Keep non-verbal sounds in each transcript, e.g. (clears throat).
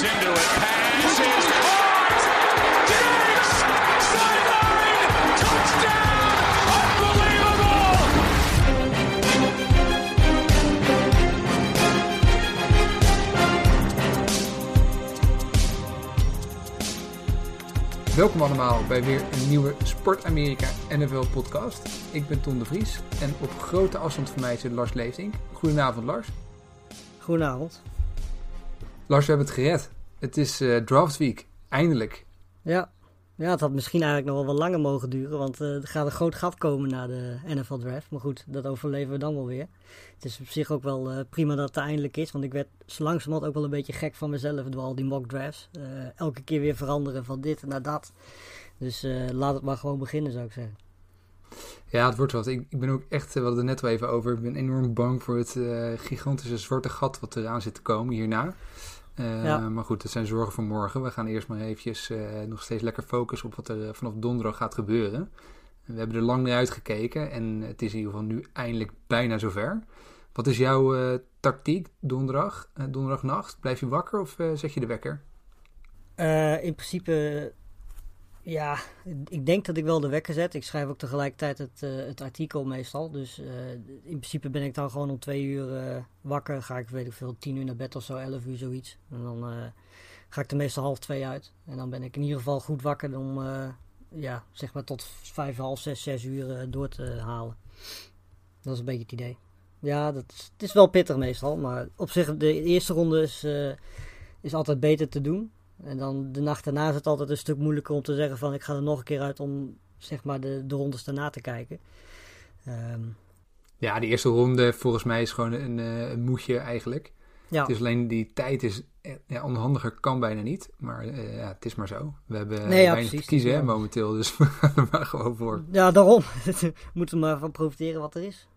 Into it. Pass is caught. Diggs! Sideline! Touchdown! Unbelievable! Welkom allemaal bij weer een nieuwe Sport Amerika NFL podcast. Ik ben Ton de Vries en op grote afstand van mij zit Lars Leefdink. Goedenavond Lars. Goedenavond. Lars, we hebben het gered. Het is eh, draft week, eindelijk. Ja. ja, het had misschien eigenlijk nog wel wat langer mogen duren, want eh, er gaat een groot gat komen na de NFL draft. Maar goed, dat overleven we dan wel weer. Het is op zich ook wel eh, prima dat het eindelijk is, want ik werd zo langzamerhand ook wel een beetje gek van mezelf door al die mock drafts. Elke keer weer veranderen van dit naar dat. Dus laat het maar gewoon beginnen, zou ik zeggen. Ja, het wordt wat. Ik, ik ben ook echt, we hadden het net wel even over, ik ben enorm bang voor het gigantische zwarte gat wat eraan zit te komen hierna. Eh, Ja. Maar goed, dat zijn zorgen voor morgen. We gaan eerst maar eventjes eh, nog steeds lekker focussen op wat er eh, vanaf donderdag gaat gebeuren. We hebben er lang naar uitgekeken en het is in ieder geval nu eindelijk bijna zover. Wat is jouw eh, tactiek donderdag, donderdagnacht? Blijf je wakker of zet je de wekker? Eh, in principe, ja, ik denk dat ik wel de wekker zet. Ik schrijf ook tegelijkertijd het, eh, het artikel meestal. Dus eh, in principe ben ik dan gewoon om twee uur eh, wakker. Ga ik, weet ik veel, tien uur naar bed of zo, elf uur zoiets. En dan ga ik er meestal half twee uit. En dan ben ik in ieder geval goed wakker om, ja, zeg maar tot vijf, half zes, zes uur door te halen. Dat is een beetje het idee. Ja, dat is, het is wel pittig meestal. Maar op zich, de eerste ronde is, is altijd beter te doen. En dan de nacht daarna is het altijd een stuk moeilijker om te zeggen van ik ga er nog een keer uit om zeg maar de, de rondes daarna te kijken. Ehm, Ja, de eerste ronde volgens mij is gewoon een, eh, een moedje eigenlijk. ja, Het is alleen die tijd is eh, ja, onhandiger kan bijna niet. Maar eh, ja, het is maar zo. We hebben Nee, ja, weinig precies. te kiezen hè, momenteel. Dus (laughs) we gaan er maar gewoon voor. ja, daarom. (laughs) Moeten we maar van profiteren wat er is.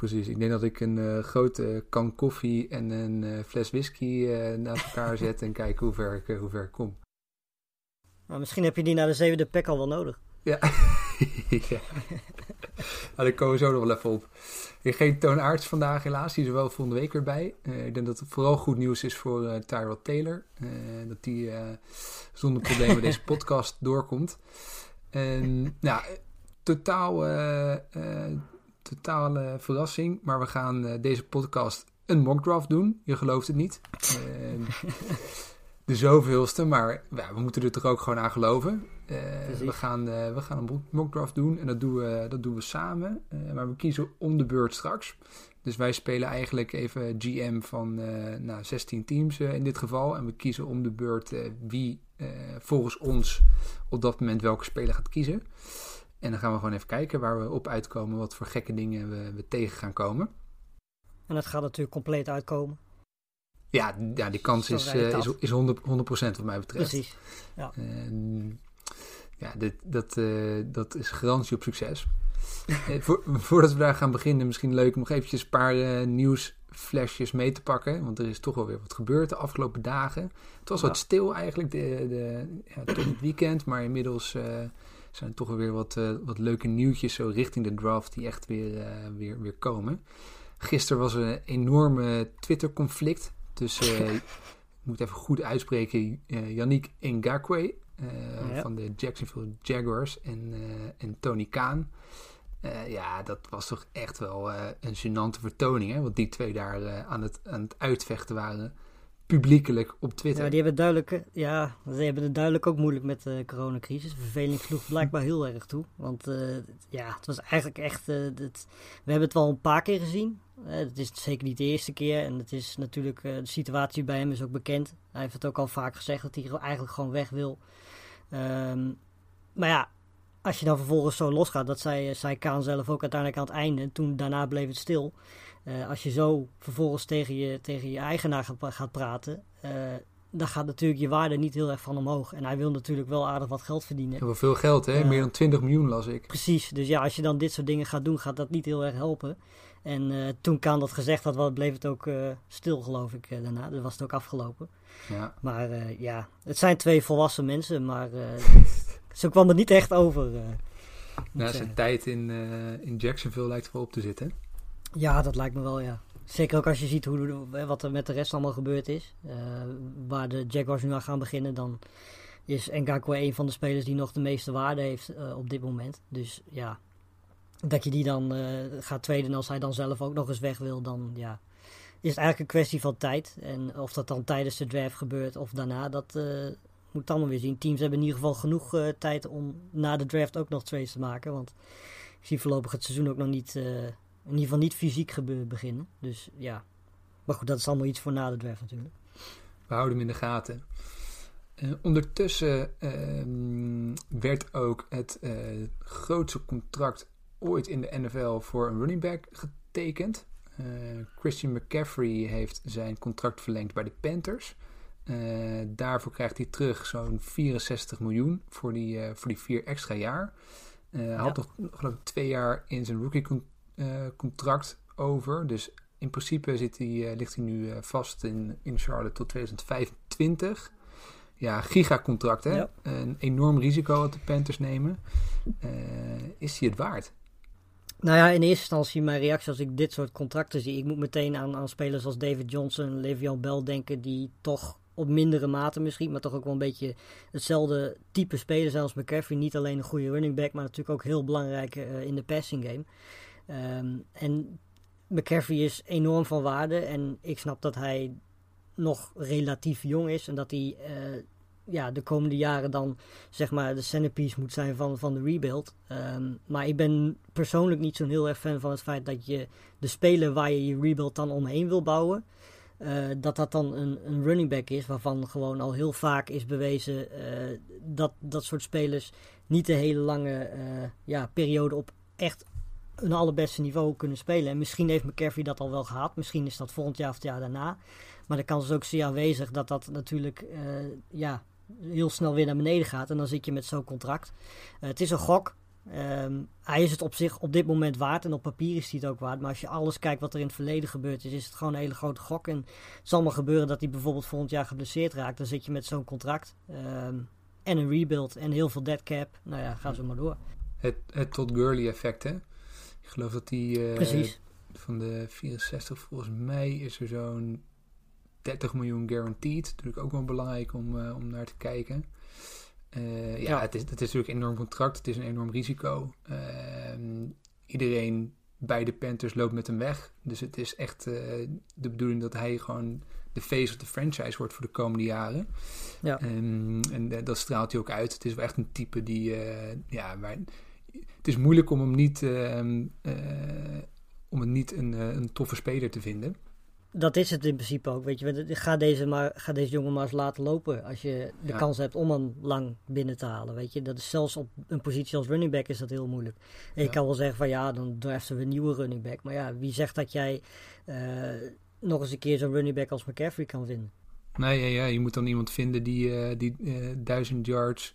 Precies. Ik denk dat ik een eh, grote kan koffie en een eh, fles whisky eh, naast elkaar zet. En kijk hoe ver ik, hoe ver ik kom. Maar misschien heb je die na de zevende pack al wel nodig. Ja. (laughs) ja. Nou, daar komen we zo nog wel even op. Ik geen toonaards vandaag helaas. Die is er wel volgende week weer bij. Ik denk dat het vooral goed nieuws is voor eh Tyrod Taylor. Dat die zonder problemen (laughs) deze podcast doorkomt. En ja, totaal, totale verrassing. Maar we gaan eh, deze podcast een mock draft doen. Je gelooft het niet. Eh, (laughs) de zoveelste, maar ja, we moeten er toch ook gewoon aan geloven. Eh, we, gaan, eh, we gaan een mock draft doen en dat doen we, dat doen we samen. Maar we kiezen om de beurt straks. Dus wij spelen eigenlijk even GM van nou, 16 teams in dit geval. En we kiezen om de beurt wie volgens ons op dat moment welke speler gaat kiezen. En dan gaan we gewoon even kijken waar we op uitkomen, wat voor gekke dingen we, we tegen gaan komen. En dat gaat natuurlijk compleet uitkomen. Ja, ja die kans is, eh, het is, is 100, 100% wat mij betreft. Precies. En, ja, dit, dat, eh, dat is garantie op succes. (laughs) Eh, voor, voordat we daar gaan beginnen, misschien leuk om nog eventjes een paar nieuwsflashjes mee te pakken. Want er is toch wel weer wat gebeurd de afgelopen dagen. Het was wat Ja. stil eigenlijk, de, de, ja, tot het weekend. Maar inmiddels zijn toch weer wat, eh, wat leuke nieuwtjes zo richting de draft die echt weer, eh, weer, weer komen. Gisteren was er een enorme Twitter-conflict tussen, eh, (laughs) ik moet even goed uitspreken, Yannick Ngakwe Ja. van de Jacksonville Jaguars en, en Tony Kaan. Ja, dat was toch echt wel een gênante vertoning, hè? Want die twee daar aan, het, aan het uitvechten waren, publiekelijk op Twitter. Ja, die hebben duidelijk, eh, ja, ze hebben het duidelijk ook moeilijk met de coronacrisis. De verveling sloeg blijkbaar heel erg toe. Want eh, ja, het was eigenlijk echt, eh, we hebben het wel een paar keer gezien. Eh, het is zeker niet de eerste keer. En het is natuurlijk, eh, de situatie bij hem is ook bekend. Hij heeft het ook al vaak gezegd dat hij eigenlijk gewoon weg wil. Ehm, maar ja, als je dan vervolgens zo losgaat, dat zei, eh, zei Kaan zelf ook uiteindelijk aan het einde. Toen daarna bleef het stil. Eh, als je zo vervolgens tegen je, tegen je eigenaar gaat, gaat praten, eh, dan gaat natuurlijk je waarde niet heel erg van omhoog. En hij wil natuurlijk wel aardig wat geld verdienen. Heel veel geld, hè? Meer dan 20 miljoen las ik. Precies, dus ja, als je dan dit soort dingen gaat doen, gaat dat niet heel erg helpen. En eh, toen Kaan dat gezegd had, wa- bleef het ook stil, geloof ik, daarna. Dan was het ook afgelopen. Ja. Maar ja, het zijn twee volwassen mensen, maar (laughs) zo kwam het niet echt over. ik Nou, zijn tijd in, in Jacksonville lijkt er wel op te zitten. Ja, dat lijkt me wel, ja. Zeker ook als je ziet hoe, wat er met de rest allemaal gebeurd is. Uh, waar de Jaguars nu aan gaan beginnen, dan is Ngakwe een van de spelers die nog de meeste waarde heeft uh, op dit moment. Dus ja, dat je die dan uh, gaat traden als hij dan zelf ook nog eens weg wil, dan ja, is het eigenlijk een kwestie van tijd. En of dat dan tijdens de draft gebeurt of daarna, dat moet allemaal weer zien. Teams hebben in ieder geval genoeg tijd om na de draft ook nog trades te maken. Want ik zie voorlopig het seizoen ook nog niet in ieder geval niet fysiek beginnen. Dus ja. Maar goed, dat is allemaal iets voor na de draft natuurlijk. We houden hem in de gaten. Uh, ondertussen uh, werd ook het uh, grootste contract ooit in de NFL voor een running back getekend. Eh, Christian McCaffrey heeft zijn contract verlengd bij de Panthers. daarvoor krijgt hij terug zo'n 64 miljoen voor die, voor die vier extra jaar. Hij ja. had nog geloof ik twee jaar in zijn rookie eh, contract over. Dus in principe zit hij, eh, ligt hij nu eh, vast in, in Charlotte tot 2025. Ja, gigacontract hè. Een enorm risico wat de Panthers nemen. is hij het waard? Nou ja, in eerste instantie mijn reactie als ik dit soort contracten zie. Ik moet meteen aan, aan spelers als David Johnson, Le'Veon Bell denken. Die toch op mindere mate misschien, maar toch ook wel een beetje hetzelfde type spelers zijn als McCaffrey. Niet alleen een goede running back, maar natuurlijk ook heel belangrijk in de passing game. Um, en McCaffrey is enorm van waarde. En ik snap dat hij nog relatief jong is. En dat hij uh, ja, de komende jaren dan zeg maar de centerpiece moet zijn van, van de rebuild. Um, maar ik ben persoonlijk niet zo'n heel erg fan van het feit dat je de speler waar je je rebuild dan omheen wil bouwen. Uh, dat dat dan een, een running back is, waarvan gewoon al heel vaak is bewezen uh, dat dat soort spelers niet de hele lange ja, periode op echt een allerbeste niveau kunnen spelen. En misschien heeft McCaffrey dat al wel gehad. Misschien is dat volgend jaar of het jaar daarna. Maar de kans is ook zeer aanwezig dat dat natuurlijk uh, ja, heel snel weer naar beneden gaat. En dan zit je met zo'n contract. Uh, het is een gok. Um, hij is het op zich op dit moment waard. En op papier is hij het ook waard. Maar als je alles kijkt wat er in het verleden gebeurd is, is het gewoon een hele grote gok. En het zal maar gebeuren dat hij bijvoorbeeld volgend jaar geblesseerd raakt. Dan zit je met zo'n contract. Um, en een rebuild en heel veel dead cap. Nou ja, ga zo maar door. Het, het tot Gurley effect, hè? Geloof dat die uh, van de 64, volgens mij is er zo'n 30 miljoen guaranteed. Natuurlijk ook wel belangrijk om, uh, om naar te kijken. Uh, ja, ja, Het, is, het is natuurlijk een enorm contract. Het is een enorm risico. Ehm, iedereen bij de Panthers loopt met hem weg. Dus het is echt de bedoeling dat hij gewoon de face of de franchise wordt voor de komende jaren. Ja. Um, en dat straalt hij ook uit. Het is wel echt een type die, ja, waar, het is moeilijk om hem niet, uh, om hem niet een, eh, een toffe speler te vinden. Dat is het in principe ook. Weet je, ga deze, maar, ga deze jongen maar eens laten lopen. Als je de kans hebt om hem lang binnen te halen. Weet je, dat is zelfs op een positie als running back is dat heel moeilijk. En je kan wel zeggen van ja, dan draften we een nieuwe running back. Maar ja, wie zegt dat jij uh, nog eens een keer zo'n running back als McCaffrey kan vinden? Nee, ja, ja, je moet dan iemand vinden die, uh, die duizend yards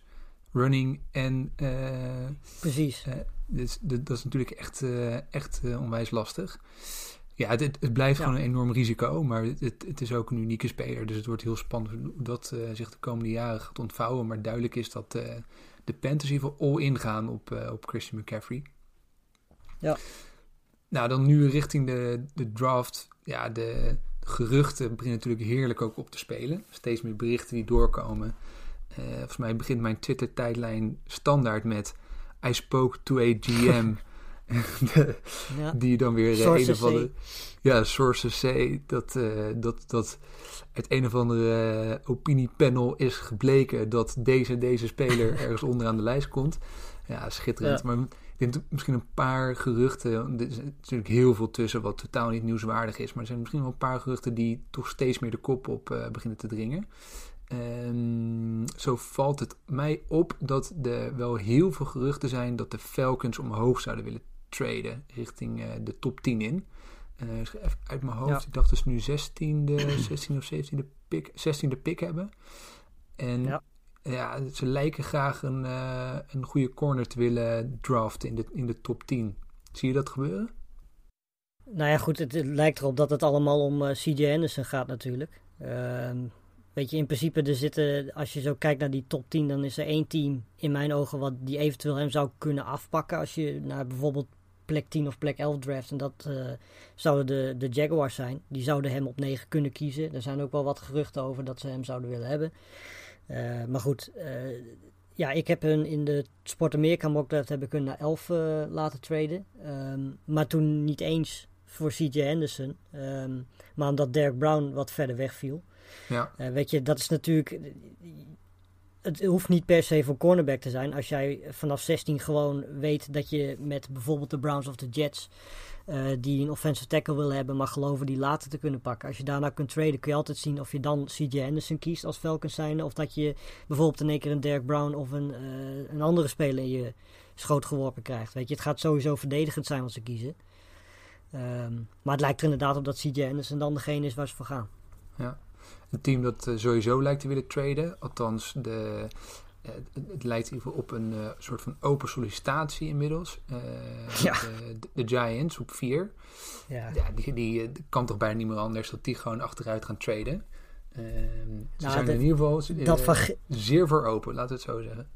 running en... Uh, Precies. Uh, dus, dat is natuurlijk echt, uh, echt onwijs lastig. Ja, het, het blijft gewoon een enorm risico, maar het, het, is ook een unieke speler. Dus het wordt heel spannend hoe dat zich de komende jaren gaat ontvouwen. Maar duidelijk is dat de Panthers geval all-in gaan op, op Christian McCaffrey. Ja. Nou, dan nu richting de, de draft. Ja, de, de geruchten beginnen natuurlijk heerlijk ook op te spelen. Steeds meer berichten die doorkomen. Uh, volgens mij begint mijn Twitter-tijdlijn standaard met I spoke to a GM. (laughs) ja. Die dan weer uh, een of andere... Ja, sources say dat, uh, dat, dat het een of andere opiniepanel is gebleken dat deze, deze speler (laughs) ergens onderaan de lijst komt. Ja, schitterend. Ja. Maar ik denk misschien een paar geruchten. Er is natuurlijk heel veel tussen wat totaal niet nieuwswaardig is. Maar er zijn misschien wel een paar geruchten die toch steeds meer de kop op beginnen te dringen. En zo valt het mij op dat er wel heel veel geruchten zijn dat de Falcons omhoog zouden willen traden richting uh, de top 10 in. Uh, even uit mijn hoofd, ja. ik dacht dus nu 16e, 16 (clears throat) of 17e pick, 16e pick hebben. En ja. ja ze lijken graag een, uh, een goede corner te willen draften in de, in de top 10. Zie je dat gebeuren? Nou ja, goed, het, het lijkt erop dat het allemaal om CJ Anderson gaat natuurlijk. Ehm, Weet je, in principe er zitten, als je zo kijkt naar die top 10, dan is er één team in mijn ogen wat die eventueel hem zou kunnen afpakken. Als je naar bijvoorbeeld plek 10 of plek 11 draft. En dat uh, zouden de, de Jaguars zijn. Die zouden hem op 9 kunnen kiezen. Er zijn ook wel wat geruchten over dat ze hem zouden willen hebben. Uh, maar goed, uh, ja, ik heb hun in de Sport Amerika mock draft heb ik hun naar 11 laten traden. Um, maar toen niet eens voor CJ Henderson. Um, maar omdat Derek Brown wat verder wegviel. Ja. weet je, dat is natuurlijk het hoeft niet per se voor cornerback te zijn. Als jij vanaf 16 gewoon weet dat je met bijvoorbeeld de Browns of de Jets... Uh, die een offensive tackle willen hebben, maar geloven die later te kunnen pakken. Als je daarna kunt traden, kun je altijd zien of je dan CJ Anderson kiest als Falcons zijn. Of dat je bijvoorbeeld in één keer een Derek Brown of een, uh, een andere speler in je schoot geworpen krijgt. Weet je, het gaat sowieso verdedigend zijn wat ze kiezen. Um, maar het lijkt er inderdaad op dat CJ Anderson dan degene is waar ze voor gaan. Ja. Een team dat uh, sowieso lijkt te willen traden. Althans, de, uh, het lijkt in ieder geval op een uh, soort van open sollicitatie inmiddels. ja. de, de, Giants op 4. Ja. ja die, die, kan toch bijna niet meer anders dat die gewoon achteruit gaan traden. ze Nou, zijn dat- in ieder geval dat van zeer voor open, laten we het zo zeggen.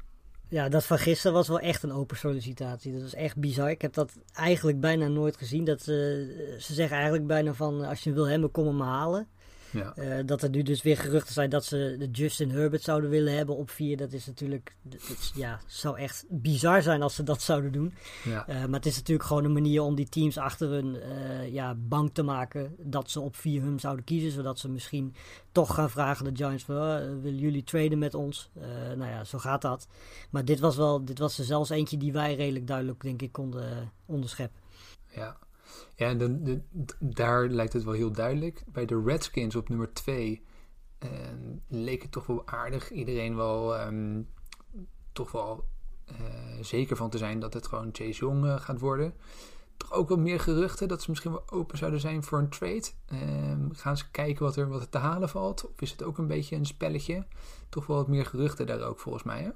Ja, dat van gisteren was wel echt een open sollicitatie. Dat was echt bizar. Ik heb dat eigenlijk bijna nooit gezien. Dat, ze ze zeggen eigenlijk bijna van, als je wil hebben, kom hem halen. Ja. Eh, dat er nu dus weer geruchten zijn dat ze de Justin Herbert zouden willen hebben op vier. Dat is natuurlijk, dat is- ja, zou echt bizar zijn als ze dat zouden doen. Ja. Eh, maar het is natuurlijk gewoon een manier om die teams achter hun eh, ja, bang te maken dat ze op vier hun zouden kiezen. Zodat ze misschien toch gaan vragen de Giants van, "Oh, willen jullie traden met ons? Nou ja, zo gaat dat. Maar dit was wel, dit was er zelfs eentje die wij redelijk duidelijk denk ik konden onderscheppen. Ja, ja de, daar lijkt het wel heel duidelijk. Bij de Redskins op nummer 2 leek het toch wel aardig. Iedereen wel ehm, toch wel eh, zeker van te zijn dat het gewoon Chase Young eh, gaat worden. Toch ook wel meer geruchten dat ze misschien wel open zouden zijn voor een trade. Ehm, gaan ze kijken wat er, wat er te halen valt? Of is het ook een beetje een spelletje? Toch wel wat meer geruchten daar ook volgens mij, hè?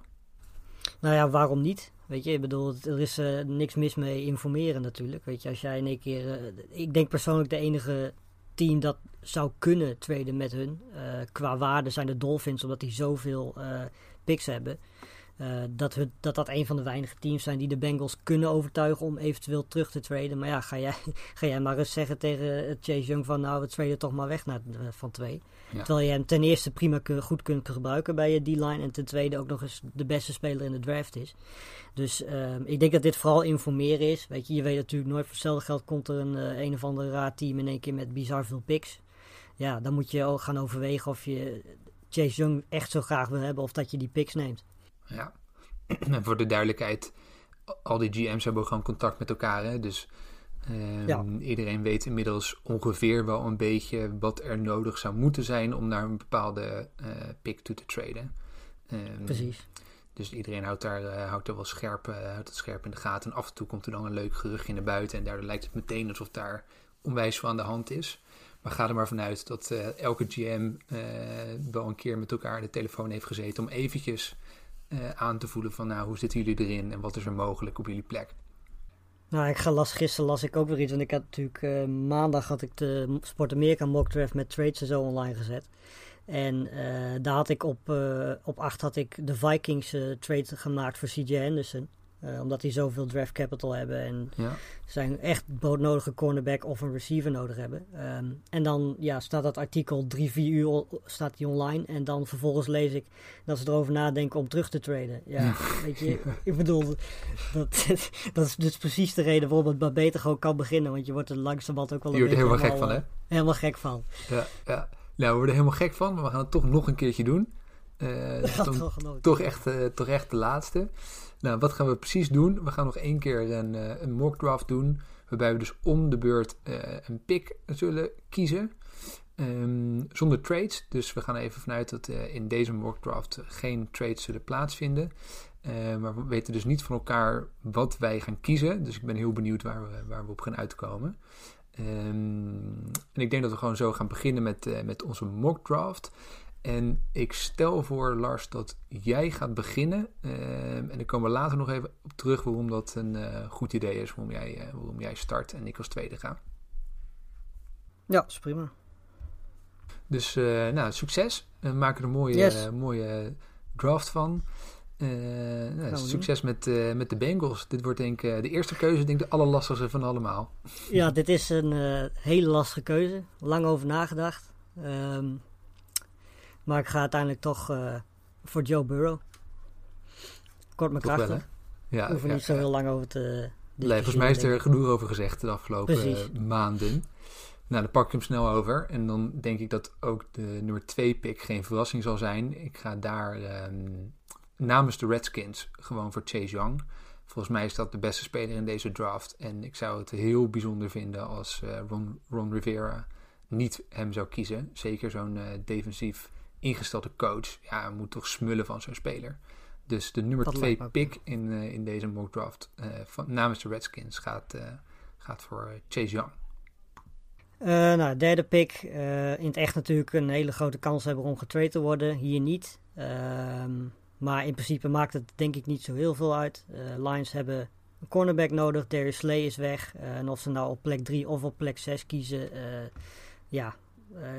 Nou ja, waarom niet? Weet je, ik bedoel, er is eh, niks mis mee informeren natuurlijk. Weet je, als jij in één keer... eh, ik denk persoonlijk de enige team dat zou kunnen traden met hun. eh, qua waarde zijn de Dolphins, omdat die zoveel picks hebben. Dat, het, dat dat een van de weinige teams zijn die de Bengals kunnen overtuigen om eventueel terug te traden. Maar ja, ga jij, (laughs) ga jij maar eens zeggen tegen Chase Young van nou, we traden toch maar weg naar, van twee. Ja. Terwijl je hem ten eerste prima goed kunt gebruiken bij je D-line. En ten tweede ook nog eens de beste speler in de draft is. Dus ehm, ik denk dat dit vooral informeren is. Weet je, je weet natuurlijk nooit voor hetzelfde geld komt er een, eh, een of ander raar team in één keer met bizar veel picks. Ja, dan moet je ook gaan overwegen of je Chase Young echt zo graag wil hebben of dat je die picks neemt. Ja. (clears throat) En voor de duidelijkheid, al die GM's hebben ook gewoon contact met elkaar. Hè? Dus ehm, Ja. iedereen weet inmiddels ongeveer wel een beetje wat er nodig zou moeten zijn om naar een bepaalde eh, pick toe te traden. Ehm, Precies. Dus iedereen houdt daar, eh, houdt daar wel scherp, eh, houdt het scherp in de gaten. En af en toe komt er dan een leuk geruchtje naar buiten. En daardoor lijkt het meteen alsof daar onwijs veel aan de hand is. Maar ga er maar vanuit dat elke GM wel een keer met elkaar de telefoon heeft gezeten om eventjes aan te voelen van nou, hoe zitten jullie erin en wat is er mogelijk op jullie plek. Nou, ik ga las, gisteren las ik ook weer iets. Want ik had natuurlijk eh, maandag had ik de Sport Amerika mock draft met trades en zo online gezet. En eh, daar had ik op, eh, op 8 had ik de Vikings trade gemaakt voor CJ Henderson. Eh, omdat die zoveel draft capital hebben en Ja, zijn echt broodnodige cornerback of een receiver nodig hebben. Ehm, en dan ja, staat dat artikel drie, vier uur staat die online. En dan vervolgens lees ik dat ze erover nadenken om terug te traden. Ja, weet je, ik bedoel, dat, (laughs) dat is dus precies de reden waarom het maar beter gewoon kan beginnen. Want je wordt er langzamerhand ook wel je een wordt er beetje helemaal gek van hè? Helemaal gek van. Ja, ja. Nou, we worden er helemaal gek van, maar we gaan het toch nog een keertje doen. Eh, (laughs) Ja, toch echt, eh, toch echt de laatste. Nou, wat gaan we precies doen? We gaan nog één keer een, eh, een mock draft doen. Waarbij we dus om de beurt eh, een pick zullen kiezen. Ehm, zonder trades. Dus we gaan even vanuit dat eh, in deze mock draft geen trades zullen plaatsvinden. Maar we weten dus niet van elkaar wat wij gaan kiezen. Dus ik ben heel benieuwd waar we, waar we op gaan uitkomen. Ehm, en ik denk dat we gewoon zo gaan beginnen met, met onze mock draft. En ik stel voor, Lars, dat jij gaat beginnen. Ehm, en dan komen we later nog even op terug waarom dat een eh, goed idee is. Waarom jij, eh, waarom jij start en ik als tweede ga. Ja, is prima. Dus eh, nou, succes. We maken er een mooie, Yes. mooie draft van. Nou, we succes met, met de Bengals. Dit wordt denk ik de eerste keuze, denk ik de allerlastigste van allemaal. Ja, dit is een hele lastige keuze. Lang over nagedacht. Ehm, maar ik ga uiteindelijk toch eh, voor Joe Burrow. Kort maar Toch wel? Ja, hoeven ja, niet zo ja. heel lang over te Nee, volgens mij is er genoeg over gezegd de afgelopen Precies. eh, maanden. Nou, dan pak ik hem snel over. En dan denk ik dat ook de nummer 2 pick geen verrassing zal zijn. Ik ga daar ehm, namens de Redskins gewoon voor Chase Young. Volgens mij is dat de beste speler in deze draft. En ik zou het heel bijzonder vinden als eh, Ron, Ron Rivera niet hem zou kiezen. Zeker zo'n defensief ingestelde coach. Ja, moet toch smullen van zo'n speler. Dus de nummer Dat 2 lijkt me ook. pick in, eh, in deze mock draft eh, van, namens de Redskins gaat, eh, gaat voor Chase Young. Nou, derde pick. in het echt natuurlijk een hele grote kans hebben om getrade te worden. Hier niet. Ehm, maar in principe maakt het denk ik niet zo heel veel uit. Lions hebben een cornerback nodig. Darius Slay is weg. En of ze nou op plek 3 of op plek 6 kiezen. ja,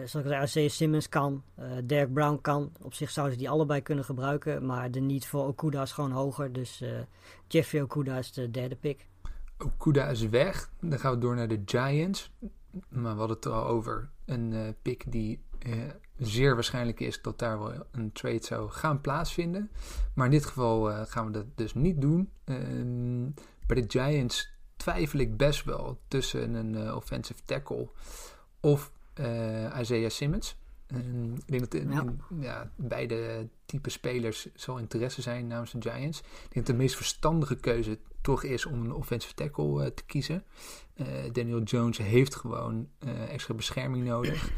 zoals ik zei, Simmons kan. eh Derek Brown kan. Op zich zouden ze die allebei kunnen gebruiken. Maar de niet voor Okuda is gewoon hoger. Dus eh, Jeffrey Okuda is de derde pick. Okuda is weg. Dan gaan we door naar de Giants. Maar we hadden het er al over. Een eh, pick die eh, zeer waarschijnlijk is dat daar wel een trade zou gaan plaatsvinden. Maar in dit geval eh, gaan we dat dus niet doen. Ehm, bij de Giants twijfel ik best wel tussen een eh, offensive tackle of eh, Isaiah Simmons. Ik denk dat in, Ja. in- ja, beide type spelers zal interesse zijn namens de Giants. Ik denk dat de meest verstandige keuze toch is om een offensive tackle eh, te kiezen. Eh, Daniel Jones heeft gewoon extra bescherming nodig.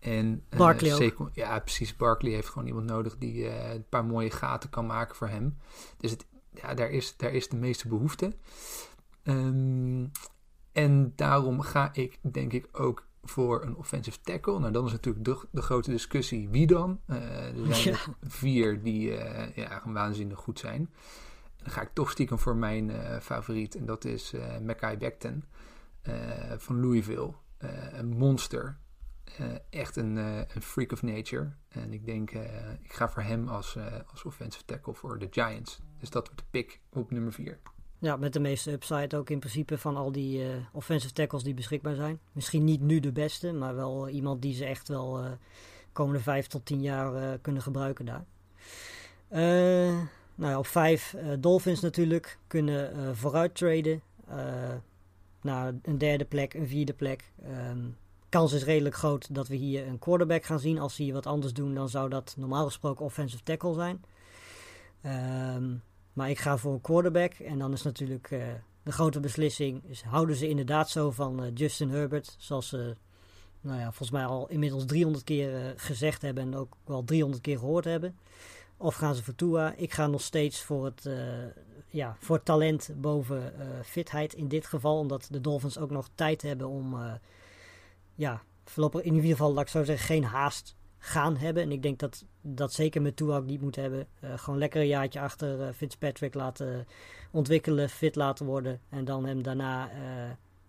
En, Barkley ook. zeker- ja, precies. Barkley heeft gewoon iemand nodig die een paar mooie gaten kan maken voor hem. Dus het, ja, daar, is, daar is de meeste behoefte. Ehm, en daarom ga ik denk ik ook voor een offensive tackle. Nou, dan is natuurlijk de, de grote discussie wie dan. Eh, er zijn (laughs) Ja. er vier die eh, ja, gewoon waanzinnig goed zijn. En dan ga ik toch stiekem voor mijn eh, favoriet. En dat is eh Mackay Becton van Louisville. Een monster. Echt een, een freak of nature. En ik denk, ik ga voor hem als, als offensive tackle voor de Giants. Dus dat wordt de pick op nummer 4. Ja, met de meeste upside ook in principe van al die eh, offensive tackles die beschikbaar zijn. Misschien niet nu de beste, maar wel iemand die ze echt wel eh komende vijf tot tien jaar eh, kunnen gebruiken daar. Nou ja, op vijf Dolphins natuurlijk kunnen vooruit traden naar een derde plek, een vierde plek. Ehm, kans is redelijk groot dat we hier een quarterback gaan zien. Als ze hier wat anders doen, dan zou dat normaal gesproken offensive tackle zijn. Ehm, maar ik ga voor een quarterback. En dan is natuurlijk eh, de grote beslissing: is, houden ze inderdaad zo van eh, Justin Herbert? Zoals ze, nou ja, volgens mij al inmiddels 300 keer eh, gezegd hebben en ook wel 300 keer gehoord hebben. Of gaan ze voor Tua? Ik ga nog steeds voor het, ja, voor talent boven fitheid in dit geval. Omdat de Dolphins ook nog tijd hebben om, ja, voorlopig in ieder geval, laat ik zo zeggen, geen haast gaan hebben. En ik denk dat dat zeker met Tua ook niet moet hebben. Eh, gewoon lekker een jaartje achter eh, Fitzpatrick laten ontwikkelen, fit laten worden. En dan hem daarna eh,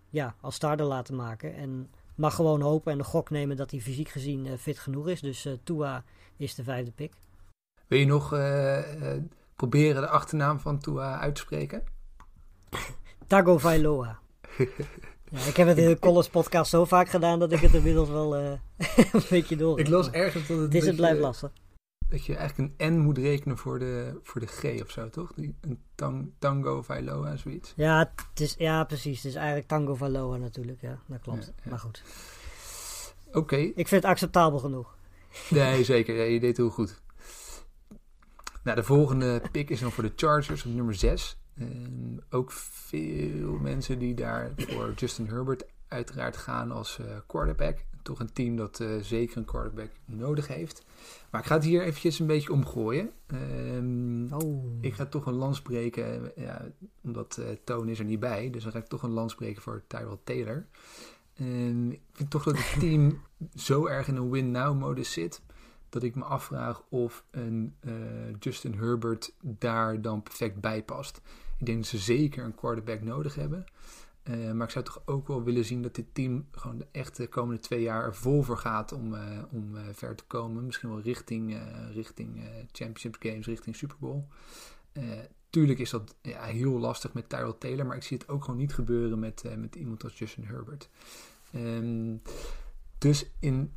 ja, als starter laten maken. En mag gewoon hopen en de gok nemen dat hij fysiek gezien fit genoeg is. Dus Tua is de vijfde pick. Wil je nog proberen de achternaam van Tua uit te spreken? Tagovailoa. (laughs) ja, ik heb het in de Collins podcast zo vaak gedaan dat ik het inmiddels wel eh, (laughs) een beetje door Ik las ergens dat het, Het is het blijft lastig. dat je eigenlijk een N moet rekenen voor de, voor de G of zo, toch? Die, een tang, tango, Vailoa, zoiets. Ja, het is, ja, precies. Het is eigenlijk Tango Valoa natuurlijk. Ja, dat klopt. Ja, ja. Maar goed. Oké, Ik vind het acceptabel genoeg. nee, zeker. Ja, je deed heel goed. Nou, de volgende pick is dan voor de Chargers op nummer 6. Ook veel mensen die daar voor Justin Herbert uiteraard gaan als eh, quarterback. Toch een team dat eh, zeker een quarterback nodig heeft. Maar ik ga het hier eventjes een beetje omgooien. Ehm, Oh. Ik ga toch een lans breken, ja, omdat eh Toon is er niet bij. Dus dan ga ik toch een lans breken voor Tyrell Taylor. Ik vind toch dat het (laughs) team zo erg in een win-now-modus zit... dat ik me afvraag of een eh, Justin Herbert daar dan perfect bij past. Ik denk dat ze zeker een quarterback nodig hebben. Eh, maar ik zou toch ook wel willen zien dat dit team gewoon de echte komende twee jaar er vol voor gaat om, eh, om ver te komen. Misschien wel richting, richting Championship Games, richting Super Bowl. Tuurlijk is dat ja, heel lastig met Tyrell Taylor, maar ik zie het ook gewoon niet gebeuren met, met iemand als Justin Herbert. Um, dus in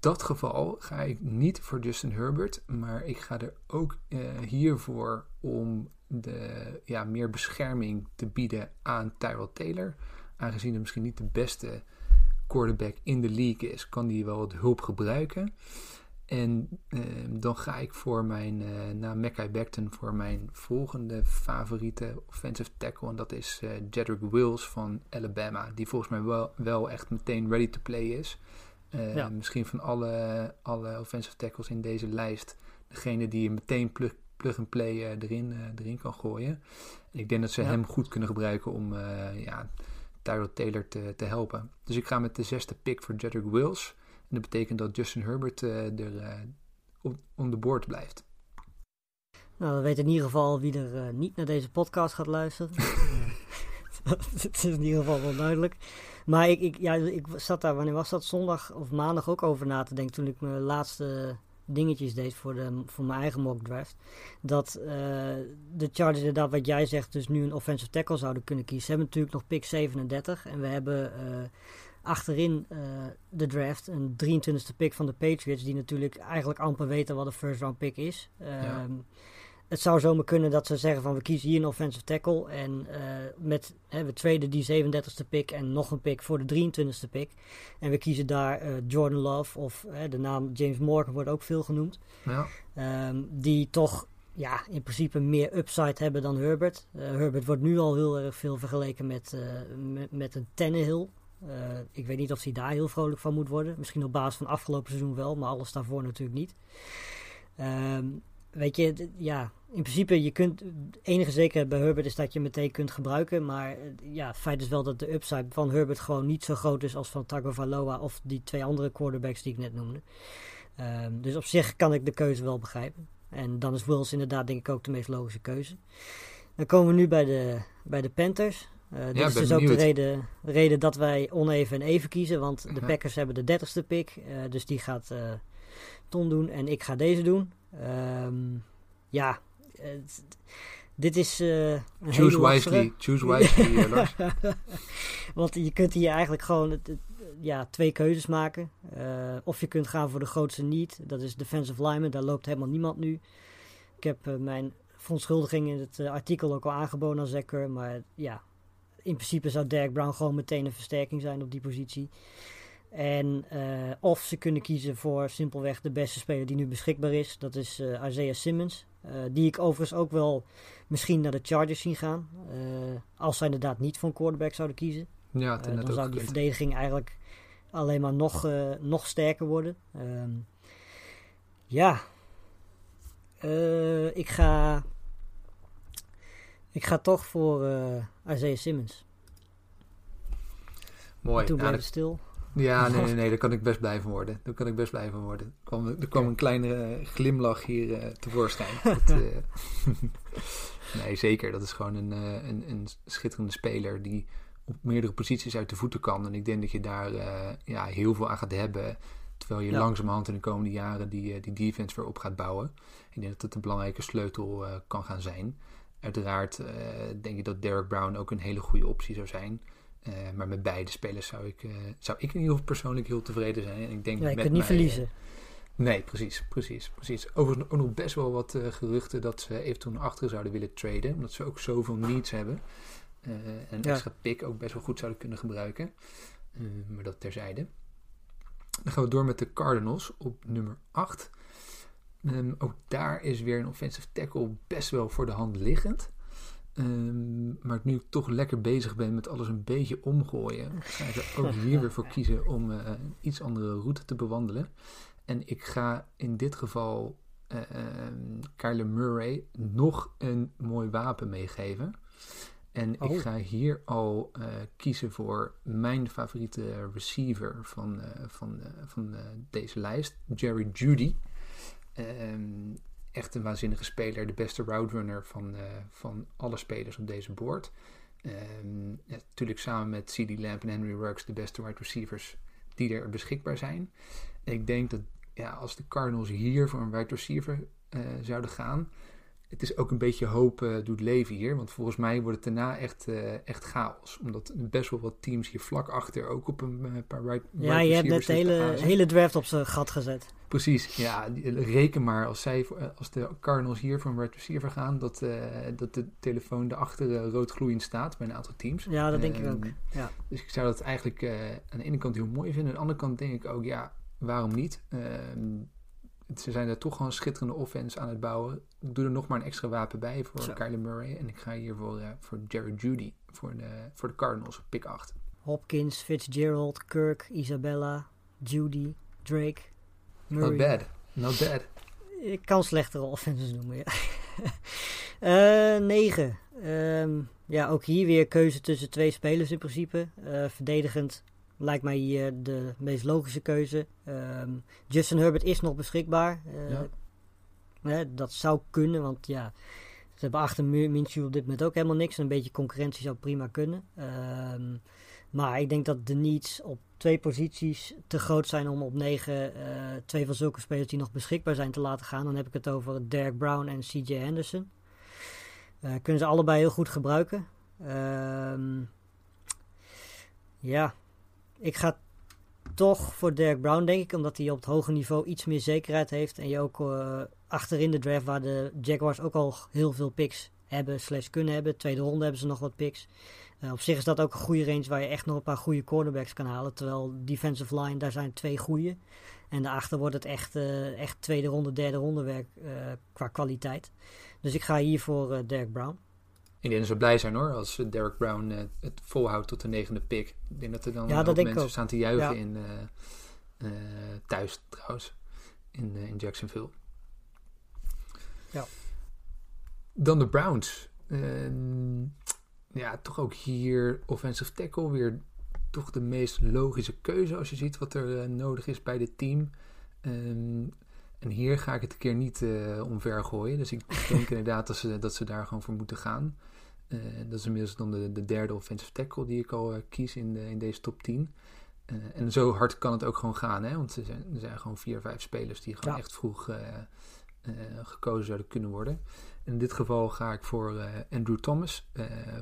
dat geval ga ik niet voor Justin Herbert, maar ik ga er ook uh, hiervoor om de, ja, meer bescherming te bieden aan Tyrell Taylor. Aangezien hij misschien niet de beste quarterback in de league is, kan hij wel wat hulp gebruiken. En uh, dan ga ik voor mijn, uh, na Mackay Becton, voor mijn volgende favoriete offensive tackle. En dat is uh, Jedrick Wills van Alabama. Die volgens mij wel, wel echt meteen ready to play is. Ja. Misschien van alle, alle offensive tackles in deze lijst. Degene die je meteen plug, plug and play erin, erin kan gooien. En ik denk dat ze ja. hem goed kunnen gebruiken om ja, Tyrell Taylor te, te helpen. Dus ik ga met de zesde pick voor Jedrick Wills. En dat betekent dat Justin Herbert er om de boord blijft. Nou, we weten in ieder geval wie er niet naar deze podcast gaat luisteren. (laughs) Het is in ieder geval wel duidelijk. Maar ik, ik, ja, ik zat daar, wanneer was dat? Zondag of maandag ook over na te denken. Toen ik mijn laatste dingetjes deed voor, de, voor mijn eigen mock draft. Dat de Chargers inderdaad, wat jij zegt, dus nu een offensive tackle zouden kunnen kiezen. Ze hebben natuurlijk nog pick 37. En we hebben achterin uh, de draft. Een 23e pick van de Patriots, die natuurlijk eigenlijk amper weten wat een first round pick is. Ja. Um, het zou zomaar kunnen dat ze zeggen van we kiezen hier een offensive tackle. En uh, met hè, we tweede die 37e pick en nog een pick voor de 23e pick. En we kiezen daar uh, Jordan Love of de naam James Morgan wordt ook veel genoemd. Ja. Um, die toch ja, in principe meer upside hebben dan Herbert. Herbert wordt nu al heel erg veel vergeleken met, met, met een Tannehill. Ik weet niet of hij daar heel vrolijk van moet worden. Misschien op basis van afgelopen seizoen wel, maar alles daarvoor natuurlijk niet. Um, weet je, ja, in principe, je kunt, enige zekerheid bij Herbert is dat je meteen kunt gebruiken. Maar ja, het feit is wel dat de upside van Herbert gewoon niet zo groot is als van Tagovailoa of die twee andere quarterbacks die ik net noemde. Um, dus op zich kan ik de keuze wel begrijpen. En dan is Wills inderdaad denk ik ook de meest logische keuze. Dan komen we nu bij de, bij de Panthers. Uh, dit ja, is dus benieuwd. ook de reden, reden dat wij oneven en even kiezen. Want de Ja. Packers hebben de dertigste pick. Uh, dus die gaat Ton doen en ik ga deze doen. Um, ja, dit is uh, een Choose hele wisely. Choose wisely, uh, (laughs) Lars. Want je kunt hier eigenlijk gewoon het, het, ja, twee keuzes maken. Uh, of je kunt gaan voor de grootste niet. Dat is defensive lineman. Daar loopt helemaal niemand nu. Ik heb uh, mijn verontschuldiging in het artikel ook al aangeboden aan Zekker. Maar ja, in principe zou Derek Brown gewoon meteen een versterking zijn op die positie. En of ze kunnen kiezen voor simpelweg de beste speler die nu beschikbaar is. Dat is Isaiah Simmons. Uh, die ik overigens ook wel misschien naar de Chargers zien gaan. als zij inderdaad niet voor een quarterback zouden kiezen. Ja, het dan zou die verdediging eigenlijk alleen maar nog, nog sterker worden. Um, ja. ik ga... Ik ga toch voor Isaiah Simmons. Mooi. En toen Ja, bleef het stil. Ja, (laughs) nee, nee, nee, daar kan ik best blij van worden. Daar kan ik best blij van worden. Er kwam, er kwam een kleine glimlach hier eh, tevoorschijn. (laughs) Dat, eh, (laughs) nee, zeker. Dat is gewoon een, eh, een, een schitterende speler die op meerdere posities uit de voeten kan. En ik denk dat je daar ja, heel veel aan gaat hebben. Terwijl je Ja. langzamerhand in de komende jaren die, die defense weer op gaat bouwen. Ik denk dat het een belangrijke sleutel kan gaan zijn. Uiteraard denk ik dat Derek Brown ook een hele goede optie zou zijn. Uh, maar met beide spelers zou ik, uh, zou ik in ieder geval persoonlijk heel tevreden zijn. En ik denk Ja, je met kunt niet mij, verliezen. Uh, nee, precies, precies, precies. Overigens ook nog best wel wat geruchten dat ze eventueel naar achteren zouden willen traden. Omdat ze ook zoveel needs hebben. En een Ja. extra pick ook best wel goed zouden kunnen gebruiken. Maar dat terzijde. Dan gaan we door met de Cardinals op nummer 8. Um, ook daar is weer een offensive tackle best wel voor de hand liggend. Um, maar nu ik toch lekker bezig ben met alles een beetje omgooien, ga ik er ook (laughs) hier weer voor kiezen om uh, een iets andere route te bewandelen. En ik ga in dit geval uh, Kyler Murray nog een mooi wapen meegeven. En oh. ik ga hier al uh, kiezen voor mijn favoriete receiver van, van, van deze lijst, Jerry Judy. Um, echt een waanzinnige speler. De beste route runner van, uh, van alle spelers op deze board. Ja, natuurlijk samen met CD Lamb en Henry Ruggs de beste wide receivers die er beschikbaar zijn. Ik denk dat ja, als de Cardinals hier voor een wide receiver uh, zouden gaan, het is ook een beetje hoop uh, doet leven hier. Want volgens mij wordt het daarna echt, uh, echt chaos. Omdat best wel wat teams hier vlak achter ook op een paar right, Ja, je hebt net de hele, hele draft op zijn gat gezet. Precies, ja. Reken maar als, zij, als de Cardinals hier voor een right receiver gaan... dat, uh, dat de telefoon erachter rood gloeiend staat bij een aantal teams. Ja, dat denk ik ook. Ja. Dus ik zou dat eigenlijk aan de ene kant heel mooi vinden. Aan de andere kant denk ik ook, ja, waarom niet? Ehm, ze zijn er toch gewoon schitterende offense aan het bouwen. Ik doe er nog maar een extra wapen bij voor Zo. Kyler Murray. En ik ga hier voor, uh, voor Jared Judy voor de, voor de Cardinals, pick 8. Hopkins, Fitzgerald, Kirk, Isabella, Judy, Drake, Murray. Not bad, not bad. Ik kan slechtere offenses noemen, ja. uh, 9. Um, ja, ook hier weer keuze tussen twee spelers in principe. Uh, verdedigend lijkt mij hier de meest logische keuze. Um, Justin Herbert is nog beschikbaar. Ja. hè, dat zou kunnen, want ja, ze hebben achter Minshew op dit moment ook helemaal niks. Een beetje concurrentie zou prima kunnen. Um, maar ik denk dat de needs op twee posities te groot zijn om op negen uh, twee van zulke spelers die nog beschikbaar zijn te laten gaan. Dan heb ik het over Derek Brown en CJ Henderson. Uh, kunnen ze allebei heel goed gebruiken. Um, ja, ik ga toch voor Derek Brown, denk ik. Omdat hij op het hoge niveau iets meer zekerheid heeft. En je ook uh, achterin de draft, waar de Jaguars ook al heel veel picks hebben, slash kunnen hebben. Tweede ronde hebben ze nog wat picks. Uh, op zich is dat ook een goede range waar je echt nog een paar goede cornerbacks kan halen. Terwijl defensive line, daar zijn twee goede. En daarachter wordt het echt, uh, echt tweede ronde, derde ronde werk qua kwaliteit. Dus ik ga hier voor Derek Brown. Ik denk dat ze blij zijn hoor, als Derek Brown uh, het volhoudt tot de negende pick. Ik denk dat er dan ja, ook mensen ook. staan te juichen ja. in, uh, uh, thuis trouwens, in, in Jacksonville. Ja. Dan de Browns. ja, toch ook hier offensive tackle weer toch de meest logische keuze als je ziet wat er nodig is bij dit team. Um, en hier ga ik het een keer niet uh, omver gooien. Dus ik denk (laughs) inderdaad dat ze, dat ze daar gewoon voor moeten gaan. Uh, dat is inmiddels dan de, de derde offensive tackle die ik al uh, kies in, de, in deze top 10. en zo hard kan het ook gewoon gaan. Hè? Want er zijn, er zijn gewoon vier, vijf spelers die gewoon ja. echt vroeg gekozen zouden kunnen worden. In dit geval ga ik voor Andrew Thomas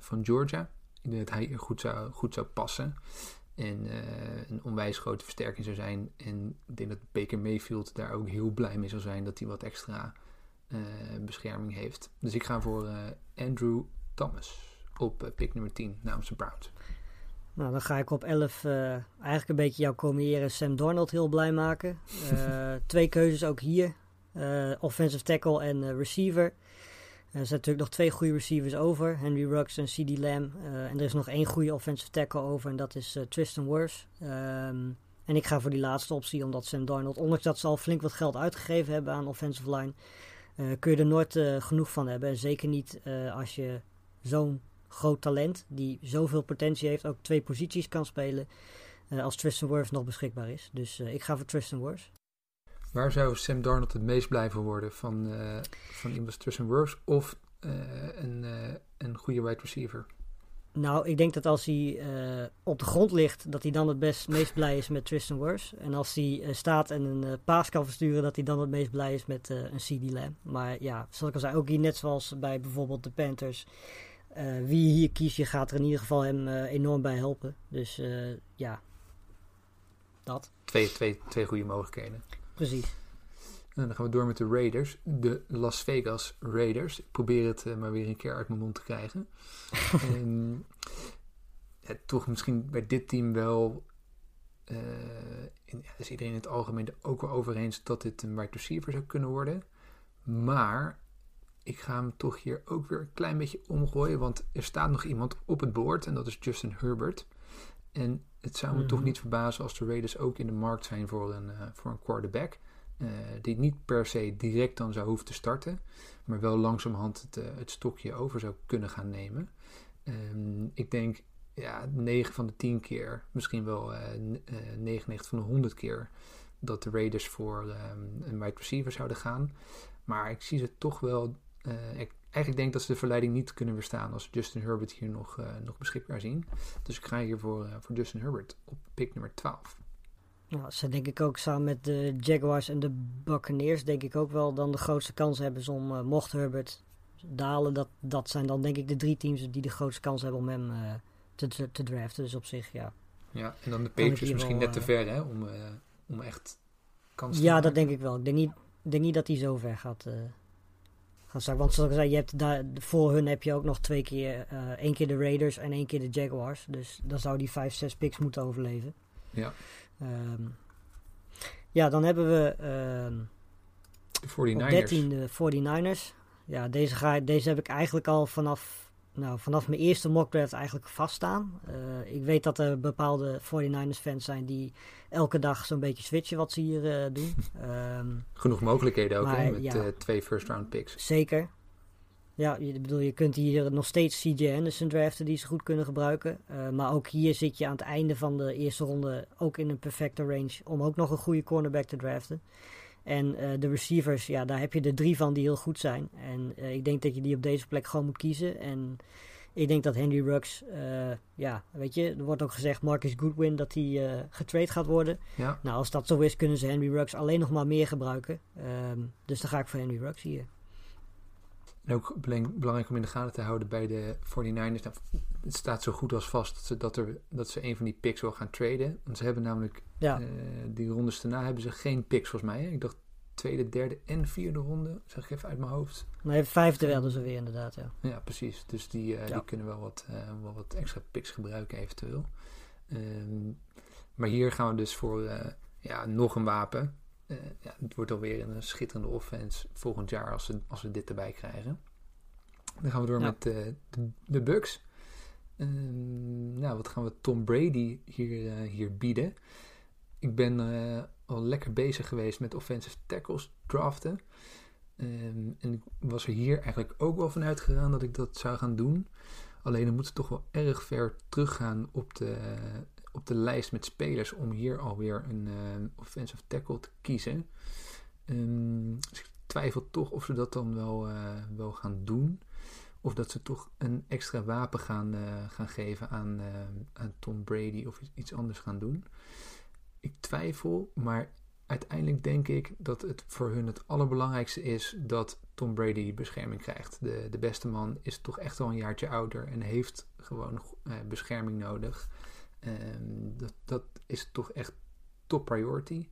van Georgia. Ik denk dat hij hier goed zou, goed zou passen. En uh, een onwijs grote versterking zou zijn. En ik denk dat Baker Mayfield daar ook heel blij mee zou zijn dat hij wat extra bescherming heeft. Dus ik ga voor Andrew Thomas op pick nummer 10 namens de Browns. Nou, dan ga ik op 11 eigenlijk een beetje jouw comiëren Sam Darnold heel blij maken. (laughs) twee keuzes ook hier. offensive tackle en receiver. Er zijn natuurlijk nog twee goede receivers over. Henry Ruggs en C.D. Lamb. En er is nog één goede offensive tackle over. En dat is Tristan Wirfs. Um, en ik ga voor die laatste optie. Omdat Sam Darnold, ondanks dat ze al flink wat geld uitgegeven hebben aan offensive line. Kun je er nooit genoeg van hebben. En zeker niet als je zo'n groot talent. Die zoveel potentie heeft. Ook twee posities kan spelen. als Tristan Wirfs nog beschikbaar is. Dus ik ga voor Tristan Wirfs. Waar zou Sam Darnold het meest blij van worden? Van, uh, van iemand Tristan Wirfs of een, een goede wide receiver? Nou, ik denk dat als hij op de grond ligt, dat hij dan het best, meest blij is met Tristan Wirfs. En als hij staat en een paas kan versturen, dat hij dan het meest blij is met een CD Lamb. Maar ja, zoals ik al zei, ook hier net zoals bij bijvoorbeeld de Panthers. wie hier kiest, je gaat er in ieder geval hem enorm bij helpen. Dus ja, dat. Twee, twee, twee goede mogelijkheden. Precies. En dan gaan we door met de Raiders. De Las Vegas Raiders. Ik probeer het uh, maar weer een keer uit mijn mond te krijgen. (laughs) ja, toch misschien bij dit team wel... Uh, in, ja, is iedereen in het algemeen er ook wel over eens dat dit een wide receiver zou kunnen worden. Maar ik ga hem toch hier ook weer een klein beetje omgooien. Want er staat nog iemand op het boord en dat is Justin Herbert. En het zou me toch niet verbazen als de Raiders ook in de markt zijn voor een, uh, voor een quarterback. Uh, die niet per se direct dan zou hoeven te starten, maar wel langzamerhand het, uh, het stokje over zou kunnen gaan nemen. Um, ik denk ja, 9 van de 10 keer, misschien wel 99 van de 100 keer, dat de Raiders voor um, een wide receiver zouden gaan. Maar ik zie ze toch wel. Ik, eigenlijk denk dat ze de verleiding niet kunnen weerstaan als Justin Herbert hier nog, uh, nog beschikbaar zien. Dus ik ga hier voor, uh, voor Justin Herbert op pick nummer 12. Nou, ze denk ik ook samen met de Jaguars en de Buccaneers denk ik ook wel dan de grootste kans hebben om, uh, mocht Herbert dalen. Dat, dat zijn dan denk ik de drie teams die de grootste kans hebben om hem eh, te, te, te draften. Dus op zich, ja. Ja, en dan de Patriots misschien wel, net te eh, ver, hè? Om, eh, om echt kans te Ja, maken. dat denk ik wel. Ik denk niet, denk niet dat hij zo ver gaat, eh gaat zakken. Want zoals ik zei, je hebt daar, voor hun heb je ook nog twee keer, eh één keer de Raiders en één keer de Jaguars. Dus dan zou die vijf, zes picks moeten overleven. Ja. Ehm, ja, dan hebben we ehm, De op 49ers. 13 de 49ers. Ja, deze, ga, deze heb ik eigenlijk al vanaf, nou, vanaf mijn eerste mock draft eigenlijk vaststaan. Eh ik weet dat er bepaalde 49ers fans zijn die elke dag zo'n beetje switchen wat ze hier eh, doen. (laughs) Ehm, Genoeg mogelijkheden ook, hè? Met ja. eh, twee first round picks. Zeker. Ja, je, bedoel, je kunt hier nog steeds CJ Anderson draften die ze goed kunnen gebruiken. Eh, maar ook hier zit je aan het einde van de eerste ronde ook in een perfecte range om ook nog een goede cornerback te draften. En eh, de receivers, ja, daar heb je er drie van die heel goed zijn. En eh, ik denk dat je die op deze plek gewoon moet kiezen. En ik denk dat Henry eh, ja, weet je, er wordt ook gezegd Marcus Goodwin dat hij getrade gaat worden. Ja. Nou, als dat zo is, kunnen ze Henry Ruggs alleen nog maar meer gebruiken. Ehm, dus dan ga ik voor Henry Ruggs hier. En ook belang- belangrijk om in de gaten te houden bij de 49ers. Nou, het staat zo goed als vast dat ze, dat, er, dat ze een van die picks wil gaan traden. Want ze hebben namelijk, Ja, eh, die rondes daarna hebben ze geen picks volgens mij. Hè? Ik dacht tweede, derde en vierde ronde. Zeg ik even uit mijn hoofd. nee, vijfde werden ze weer inderdaad, ja. Ja, precies. Dus die, eh, Ja. die kunnen wel wat, eh, wel wat extra picks gebruiken eventueel. Ehm, maar hier gaan we dus voor ja, nog een wapen. Eh, ja, het wordt alweer een schitterende offense volgend jaar als we, als we dit erbij krijgen. Dan gaan we door Ja. met eh, de, de Bucks. Ehm, nou, wat gaan we Tom Brady hier, eh, hier bieden? Ik ben eh, al lekker bezig geweest met offensive tackles draften. Ehm, en ik was er hier eigenlijk ook wel van uitgegaan dat ik dat zou gaan doen. Alleen dan moeten we toch wel erg ver teruggaan op de, op de lijst met spelers om hier alweer een eh, offensive tackle te kiezen. Ehm, dus ik twijfel toch of ze dat dan wel, eh, wel gaan doen. Of dat ze toch een extra wapen gaan, eh, gaan geven aan, aan Tom Brady of iets- anders gaan doen. Ik twijfel, maar uiteindelijk denk ik dat het voor hun het allerbelangrijkste is dat Tom Brady bescherming krijgt. De, de beste man is toch echt al een jaartje ouder en heeft gewoon bescherming nodig. Ehm, dat, dat is toch echt top priority.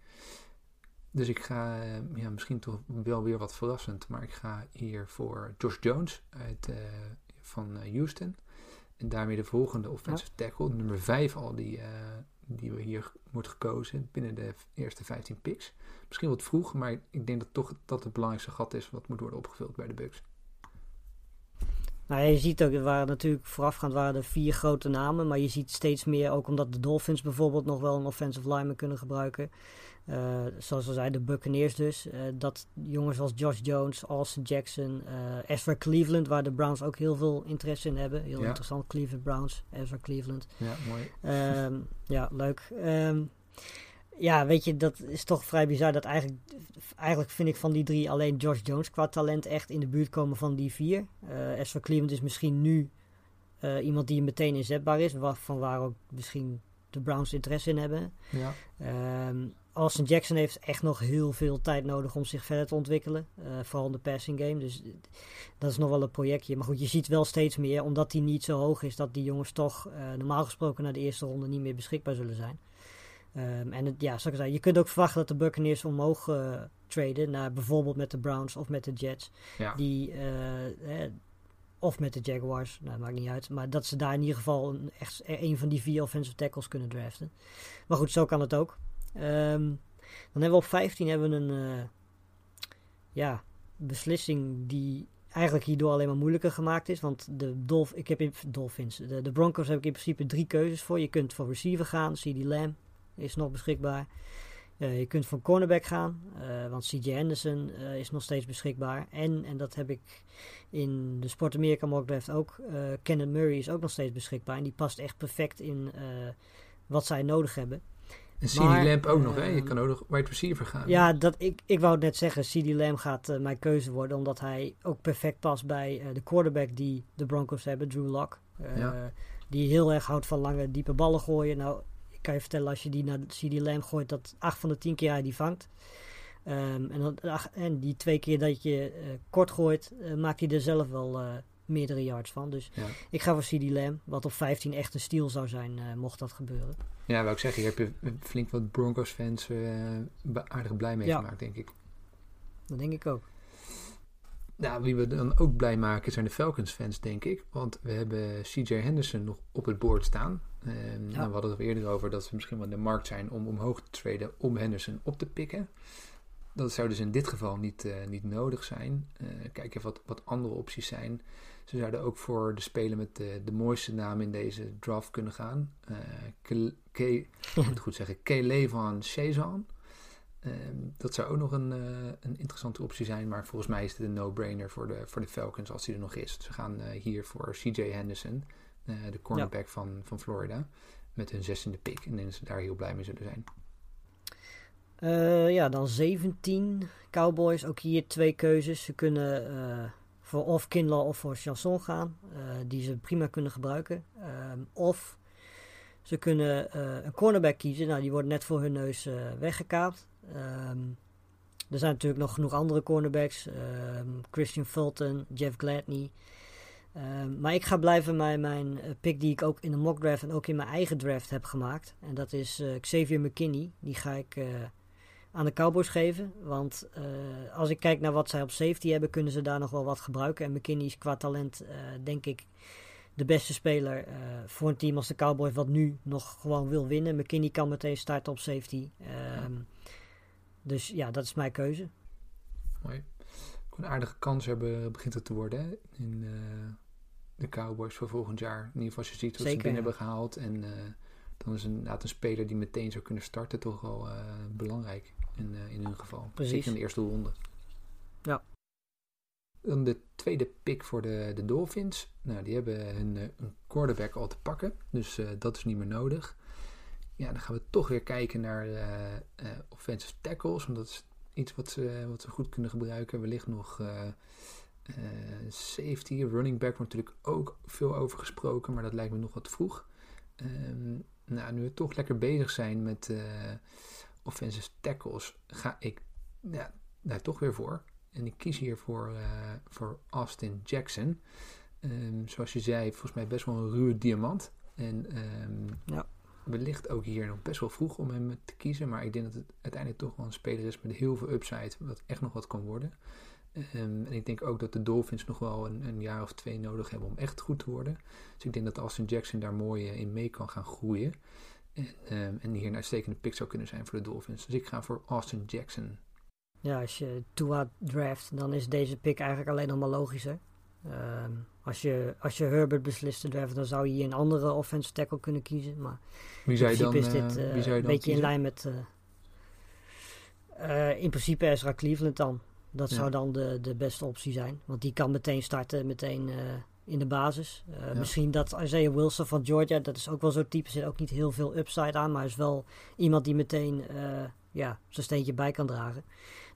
Dus ik ga, eh, ja, misschien toch wel weer wat verrassend, maar ik ga hier voor Josh Jones uit, eh, van eh, Houston. En daarmee de volgende offensive tackle, nummer 5 al, die, die we hier wordt gekozen binnen de eerste 15 picks. Misschien wat vroeg, maar ik denk dat toch dat het belangrijkste gat is wat moet worden opgevuld bij de Bucks. Nou, je ziet ook, er waren natuurlijk voorafgaand waren er vier grote namen, maar je ziet steeds meer, ook omdat de Dolphins bijvoorbeeld nog wel een offensive lineman kunnen gebruiken. Eh, zoals we zeiden, de Buccaneers dus. eh, dat jongens als Josh Jones, Austin Jackson, eh Ezra Cleveland, waar de Browns ook heel veel interesse in hebben. Heel Ja. interessant, Cleveland Browns, Ezra Cleveland. Ja, mooi. Ehm, ja, leuk. Ehm, ja, weet je, dat is toch vrij bizar. Dat eigenlijk, eigenlijk vind ik van die drie alleen Josh Jones qua talent echt in de buurt komen van die vier. Eh Ezra Cleveland is misschien nu eh, iemand die meteen inzetbaar is. Waar, van waar ook misschien de Browns interesse in hebben. Ja, Ehm Austin Jackson heeft echt nog heel veel tijd nodig om zich verder te ontwikkelen. eh, vooral in de passing game. Dus dat is nog wel een projectje. Maar goed, je ziet wel steeds meer, omdat die niet zo hoog is, dat die jongens toch normaal gesproken naar de eerste ronde niet meer beschikbaar zullen zijn. Ehm, en het, ja, zoals ik zei, je kunt ook verwachten dat de Buccaneers omhoog eh, traden naar bijvoorbeeld met de Browns of met de Jets. ja. Die, eh, eh, of met de Jaguars, nou, maakt niet uit. Maar dat ze daar in ieder geval een, echt een van die vier offensive tackles kunnen draften. Maar goed, zo kan het ook. Ehm, dan hebben we op 15 hebben we een ja, beslissing die eigenlijk hierdoor alleen maar moeilijker gemaakt is. Want de Dolph ik heb in, Dolphins, de, de Broncos heb ik in principe drie keuzes voor. Je kunt voor receiver gaan, CD Lamb is nog beschikbaar. Eh, je kunt voor cornerback gaan, eh, want CJ Anderson eh, is nog steeds beschikbaar. En, en dat heb ik in de Sport America mock draft ook. Kenneth Murray is ook nog steeds beschikbaar. En die past echt perfect in wat zij nodig hebben. En CD Lamp ook nog, hè? Je kan ook nog wide receiver gaan. Ja, dat, ik, ik wou het net zeggen. CD Lamb gaat mijn keuze worden. Omdat hij ook perfect past bij de quarterback die de Broncos hebben, Drew Lock. Ja. Die heel erg houdt van lange, diepe ballen gooien. Nou, kan je vertellen, als je die naar CD Lamb gooit, dat 8 van de 10 keer hij die vangt. Ehm, en, dan, ach, en die twee keer dat je eh, kort gooit, eh, maakt hij er zelf wel eh, meerdere yards van. Dus Ja. ik ga voor CD Lamb, wat op 15 echt een steal zou zijn, mocht dat gebeuren. Ja, wou ik zeggen, hier heb je flink wat Broncos-fans eh, be- aardig blij mee Ja. gemaakt, denk ik. Dat denk ik ook. Nou, wie we dan ook blij maken zijn de Falcons-fans, denk ik. Want we hebben CJ Henderson nog op het board staan. Ehm, nou, we hadden het er eerder over dat we misschien wel in de markt zijn om omhoog te traden om Henderson op te pikken. Dat zou dus in dit geval niet, eh, niet nodig zijn. Eh, kijk even wat, wat andere opties zijn. Ze zouden ook voor de speler met de, de mooiste naam in deze draft kunnen gaan. Eh Ke- Ke- ik (laughs) moet het goed zeggen, Kelevon Chazan. Ehm, dat zou ook nog een, eh, een interessante optie zijn. Maar volgens mij is het een no-brainer voor de, voor de Falcons als die er nog is. Ze gaan eh, hier voor CJ Henderson, eh, de cornerback van, van Florida. Met hun zestiende pick. En ik denk dat ze daar heel blij mee zullen zijn. Ja, dan 17 Cowboys. Ook hier twee keuzes. Ze kunnen voor of Kinlaw of voor Chanson gaan. die ze prima kunnen gebruiken. Ehm, of ze kunnen een cornerback kiezen. Nou, die wordt net voor hun neus weggekaapt. Ehm, er zijn natuurlijk nog genoeg andere cornerbacks. Ehm, Christian Fulton, Jeff Gladney. Ehm, maar ik ga blijven bij mijn eh, pick die ik ook in de mock draft en ook in mijn eigen draft heb gemaakt. En dat is eh, Xavier McKinney. Die ga ik eh, aan de Cowboys geven. Want als ik kijk naar wat zij op safety hebben, kunnen ze daar nog wel wat gebruiken. En McKinney is qua talent, denk ik, de beste speler voor een team als de Cowboys, wat nu nog gewoon wil winnen. McKinney kan meteen starten op safety. Ehm, Dus ja, dat is mijn keuze. Mooi. Een aardige kans hebben, begint het te worden hè? in eh, de Cowboys voor volgend jaar. In ieder geval als je ziet wat ze binnen ja. hebben gehaald. En eh, dan is inderdaad een speler die meteen zou kunnen starten toch wel eh, belangrijk in, in hun geval. Precies. Zeker in de eerste ronde. Ja. Dan de tweede pick voor de, de Dolphins. Nou, die hebben hun, een quarterback al te pakken. Dus dat is niet meer nodig. Ja, dan gaan we toch weer kijken naar eh, eh, offensive tackles. Want dat is iets wat ze, wat ze goed kunnen gebruiken. Wellicht nog eh, safety. Running back wordt natuurlijk ook veel over gesproken. Maar dat lijkt me nog wat vroeg. Ehm, nou, nu we toch lekker bezig zijn met offensive tackles, ga ik ja, daar toch weer voor. En ik kies hier voor, voor Austin Jackson. Ehm, zoals je zei, volgens mij best wel een ruwe diamant. En ehm, Ja. Wellicht ook hier nog best wel vroeg om hem te kiezen. Maar ik denk dat het uiteindelijk toch wel een speler is met heel veel upside. Wat echt nog wat kan worden. Ehm, en ik denk ook dat de Dolphins nog wel een, een jaar of twee nodig hebben om echt goed te worden. Dus ik denk dat Austin Jackson daar mooi eh, in mee kan gaan groeien. En, ehm, en hier een uitstekende pick zou kunnen zijn voor de Dolphins. Dus ik ga voor Austin Jackson. Ja, als je Tua draft, dan is deze pick eigenlijk alleen nog maar logischer. Ehm, als, je, als je Herbert beslist te draften, dan zou je hier een andere offensive tackle kunnen kiezen. Maar Wie in zou je principe dan, is dit eh, eh, wie zou je een beetje in kiezen? lijn met... eh, in principe Ezra Cleveland dan. Dat Ja. zou dan de, de beste optie zijn. Want die kan meteen starten, meteen in de basis. Misschien dat Isaiah Wilson van Georgia, dat is ook wel zo'n type. Zit ook niet heel veel upside aan, maar is wel iemand die meteen ja, zijn steentje bij kan dragen.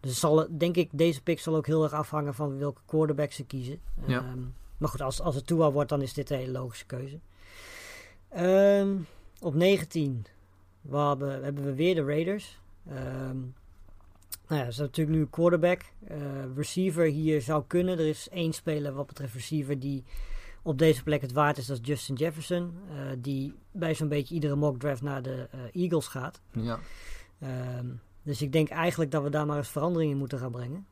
Dus zal, denk ik, deze pick zal ook heel erg afhangen van welke quarterback ze kiezen. Ja. Ehm, maar goed, als, als het Tua wordt, dan is dit een hele logische keuze. Ehm, op 19 we hebben, hebben we weer de Raiders. Ehm nou ja, ze hebben natuurlijk nu een quarterback. Eh, receiver hier zou kunnen. Er is één speler wat betreft receiver die op deze plek het waard is. Dat is Justin Jefferson. eh, die bij zo'n beetje iedere mock draft naar de eh, Eagles gaat. Ja, dus ik denk eigenlijk dat we daar maar eens verandering in moeten gaan brengen.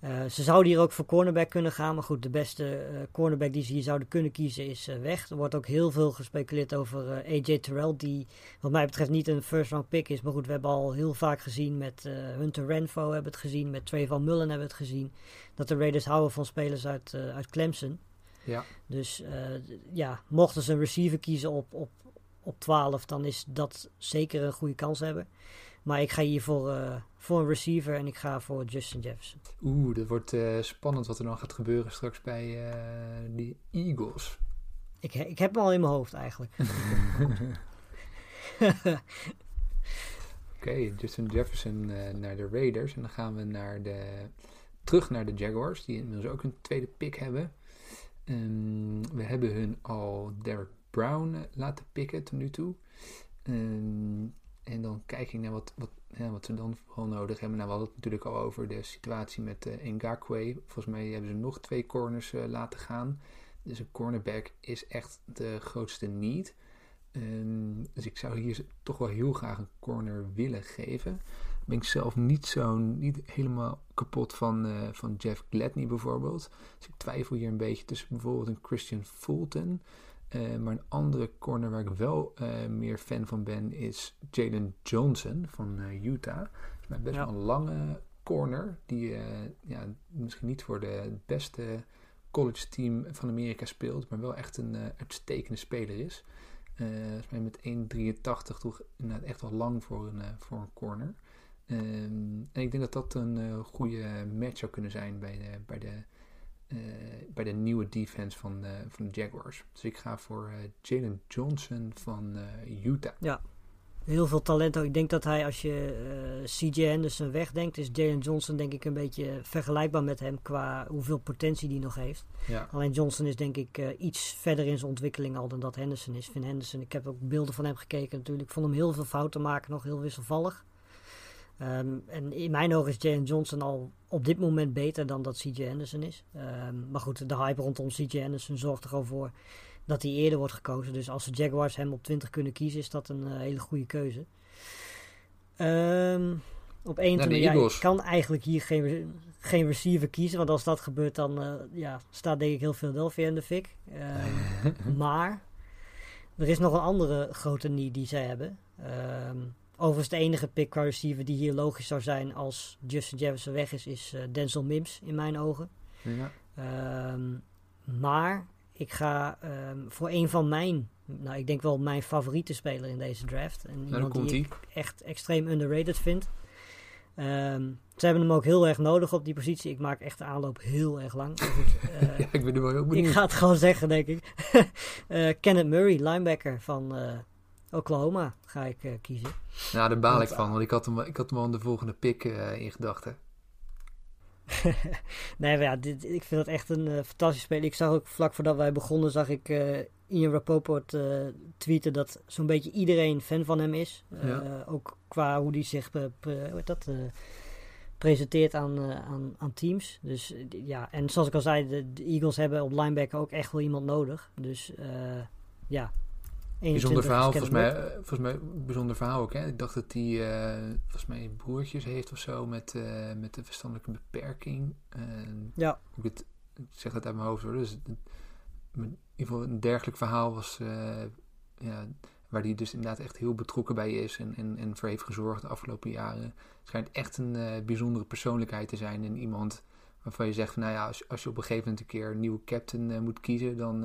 Eh, ze zouden hier ook voor cornerback kunnen gaan. Maar goed, de beste eh, cornerback die ze hier zouden kunnen kiezen is eh, weg. Er wordt ook heel veel gespeculeerd over AJ Terrell. Die wat mij betreft niet een first round pick is. Maar goed, we hebben al heel vaak gezien met Hunter Renfro hebben het gezien. Met Trayvon Mullen hebben we het gezien. Dat de Raiders houden van spelers uit, uit Clemson. ja. Dus ja, mochten ze een receiver kiezen op, op, op 12, dan is dat zeker een goede kans hebben. Maar ik ga hier voor, eh, voor een receiver en ik ga voor Justin Jefferson. Oeh, dat wordt eh, spannend wat er dan gaat gebeuren straks bij eh, die Eagles. Ik, ik heb hem al in mijn hoofd eigenlijk. (laughs) (laughs) Oké, Justin Jefferson naar de Raiders. En dan gaan we naar de, terug naar de Jaguars, die inmiddels ook een tweede pick hebben. Ehm, we hebben hun al Derek Brown eh, laten picken tot nu toe. Ehm, en dan kijk ik naar wat, wat wat ze dan vooral nodig hebben. Nou, we hadden het natuurlijk al over de situatie met uh. Volgens mij hebben ze nog twee corners uh, laten gaan. Dus een cornerback is echt de grootste need. Um, dus ik zou hier toch wel heel graag een corner willen geven. Ben ik zelf niet zo niet helemaal kapot van, van Jeff Gladney bijvoorbeeld. Dus ik twijfel hier een beetje tussen bijvoorbeeld een Christian Fulton. Uh, maar een andere corner waar ik wel uh, meer fan van ben is Jalen Johnson van Utah. Dat is best ja. wel een lange corner. Die ja, misschien niet voor de, het beste college team van Amerika speelt. Maar wel echt een uitstekende speler is. volgens mij met 1,83 toch inderdaad echt wel lang voor een, voor een corner. Um, en ik denk dat dat een goede match zou kunnen zijn bij de, bij de, uh, bij de nieuwe defense van, uh, van de Jaguars. Dus ik ga voor Jalen Johnson van Utah. Ja, heel veel talent. Ik denk dat hij, als je CJ Henderson wegdenkt, is Jalen Johnson denk ik een beetje vergelijkbaar met hem qua hoeveel potentie die nog heeft. Ja. Alleen Johnson is denk ik iets verder in zijn ontwikkeling al dan dat Henderson is. Vind Henderson, ik heb ook beelden van hem gekeken natuurlijk. Ik vond hem heel veel fouten maken, nog heel wisselvallig. Um, en in mijn ogen is Jalen Johnson al op dit moment beter dan dat CJ Anderson is. Um, maar goed, de hype rondom CJ Anderson zorgt er gewoon voor dat hij eerder wordt gekozen. Dus als de Jaguars hem op 20 kunnen kiezen, is dat een uh, hele goede keuze. Um, op 21 ja, kan eigenlijk hier geen, geen receiver kiezen. Want als dat gebeurt, dan uh, ja, staat denk ik heel Philadelphia in de fik. (laughs) maar er is nog een andere grote need die zij hebben. Overigens de enige pick receiver die hier logisch zou zijn als Justin Jefferson weg is, is uh, Denzel Mims in mijn ogen. Ja. Um, maar ik ga um, voor een van mijn, nou ik denk wel mijn favoriete speler in deze draft. En nou, iemand die ie. ik echt extreem underrated vind. Um, ze hebben hem ook heel erg nodig op die positie. Ik maak echt de aanloop heel erg lang. Goed, uh, (laughs) ja, ik ben er wel heel benieuwd. Ik ga het gewoon zeggen, denk ik. uh, (laughs) Kenneth Murray, linebacker van Oklahoma, ga ik uh, kiezen. Nou, daar baal ik van, want ik had hem, ik had hem al de volgende pick uh, in gedachten. (laughs) nee, maar ja, dit, ik vind dat echt een uh, fantastische speler. Ik zag ook vlak voordat wij begonnen, zag ik Ian Rapoport tweeten dat zo'n beetje iedereen fan van hem is. Ja. Ook qua hoe hij zich pre, dat, presenteert aan, aan, aan, teams. Dus ja, en zoals ik al zei, de, de, Eagles hebben op linebacker ook echt wel iemand nodig. Dus ja, Bijzonder verhaal, volgens mij, volgens mij bijzonder verhaal ook. Hè? Ik dacht dat hij uh, volgens mij broertjes heeft of zo met, uh, met de verstandelijke beperking. Ja. Ik, het, ik zeg dat uit mijn hoofd hoor. Dus in ieder geval een dergelijk verhaal was uh, ja, waar hij dus inderdaad echt heel betrokken bij is en, en, en voor heeft gezorgd de afgelopen jaren. Het schijnt echt een bijzondere persoonlijkheid te zijn en iemand waarvan je zegt van nou ja, als, als je op een gegeven moment een keer een nieuwe captain moet kiezen, dan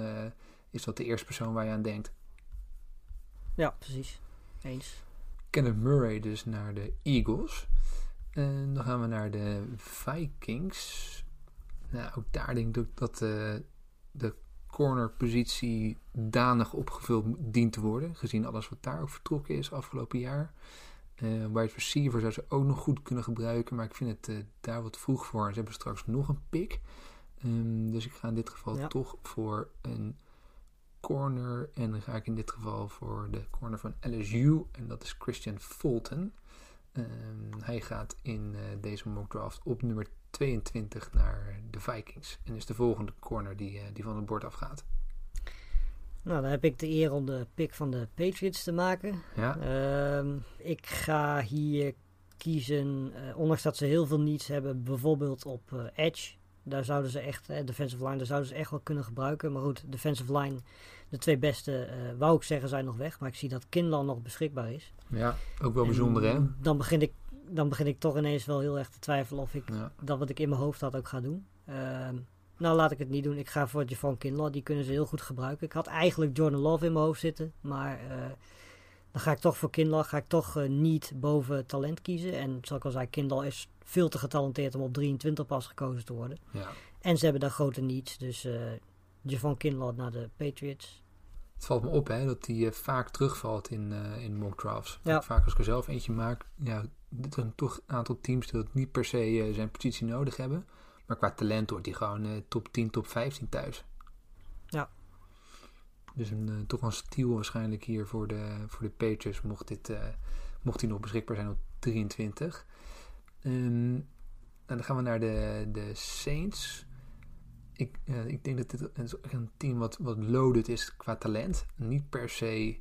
is dat de eerste persoon waar je aan denkt. Ja, precies. Eens. Kenneth Murray dus naar de Eagles. En dan gaan we naar de Vikings. Nou, ook daar denk ik dat uh, de cornerpositie danig opgevuld dient te worden. Gezien alles wat daar ook vertrokken is afgelopen jaar. Uh, receiver zou ze ook nog goed kunnen gebruiken. Maar ik vind het uh, daar wat vroeg voor. Ze hebben straks nog een pick. Um, dus ik ga in dit geval ja. toch voor een corner. En dan ga ik in dit geval voor de corner van LSU. En dat is Christian Fulton. Um, hij gaat in uh, deze mock draft op nummer 22 naar de Vikings. En is de volgende corner die, uh, die van het bord afgaat. Nou, dan heb ik de eer om de pick van de Patriots te maken. Ja. Um, ik ga hier kiezen, uh, ondanks dat ze heel veel niets hebben, bijvoorbeeld op edge. Daar zouden ze echt, eh, defensive line, daar zouden ze echt wel kunnen gebruiken. Maar goed, defensive line, de twee beste, uh, wou ik zeggen, zijn nog weg. Maar ik zie dat Kinlan nog beschikbaar is. Ja, ook wel en bijzonder hè? Dan begin, ik, dan begin ik toch ineens wel heel erg te twijfelen of ik ja. dat wat ik in mijn hoofd had ook ga doen. Uh, nou, laat ik het niet doen. Ik ga voor Javon Kinlaw. Die kunnen ze heel goed gebruiken. Ik had eigenlijk Jordan Love in mijn hoofd zitten. Maar uh, dan ga ik toch voor Kinlaw. Ga ik toch uh, niet boven talent kiezen. En zoals ik al zei, Kinlaw is veel te getalenteerd om op 23 pas gekozen te worden. Ja. En ze hebben daar grote needs. Dus uh, Javon Kinlaw naar de Patriots. Het valt me op hè, dat hij uh, vaak terugvalt in, uh, in mock drafts. Ja. Vaak als ik er zelf eentje maak, ja, er zijn toch een aantal teams die dat niet per se zijn positie nodig hebben. Maar qua talent hoort hij gewoon top 10, top 15 thuis. Dus een, toch een stiel waarschijnlijk hier voor de, voor de Patriots, mocht, dit, mocht hij nog beschikbaar zijn op 23. Ehm, en dan gaan we naar de, de Saints. Ik, eh, ik denk dat dit een, team wat, wat loaded is qua talent. Niet per se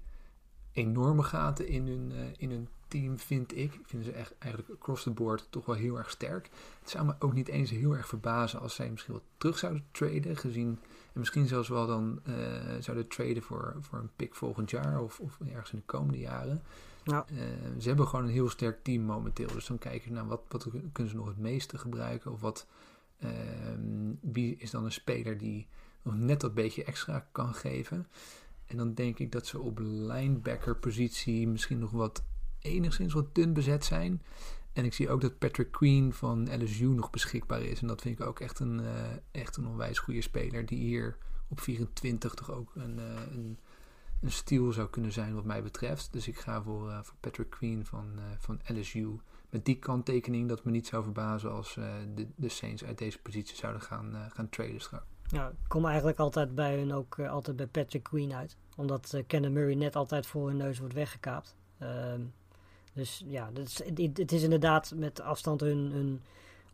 enorme gaten in hun, uh, in hun team, vind ik. Ik vind ze echt eigenlijk across the board toch wel heel erg sterk. Het zou me ook niet eens heel erg verbazen als zij misschien wat terug zouden traden. Gezien, en misschien zelfs wel dan uh, zouden traden voor, voor een pick volgend jaar of, of ergens in de komende jaren. Ja. Uh, ze hebben gewoon een heel sterk team momenteel. Dus dan kijk je naar wat, wat kunnen ze nog het meeste gebruiken. Of wat, uh, wie is dan een speler die nog net dat beetje extra kan geven. En dan denk ik dat ze op linebacker positie misschien nog wat enigszins wat dun bezet zijn. En ik zie ook dat Patrick Queen van LSU nog beschikbaar is. En dat vind ik ook echt een, uh, echt een onwijs goede speler. Die hier op 24 toch ook een, uh, een, een stiel zou kunnen zijn wat mij betreft. Dus ik ga voor, uh, voor Patrick Queen van, van LSU. Met die kanttekening dat me niet zou verbazen als de, de Saints uit deze positie zouden gaan, gaan traden straks. Ja, ik kom eigenlijk altijd bij hun ook altijd bij Patrick Queen uit. Omdat Kennen Murray net altijd voor hun neus wordt weggekaapt. Ehm, dus ja, het is, het is inderdaad met afstand hun,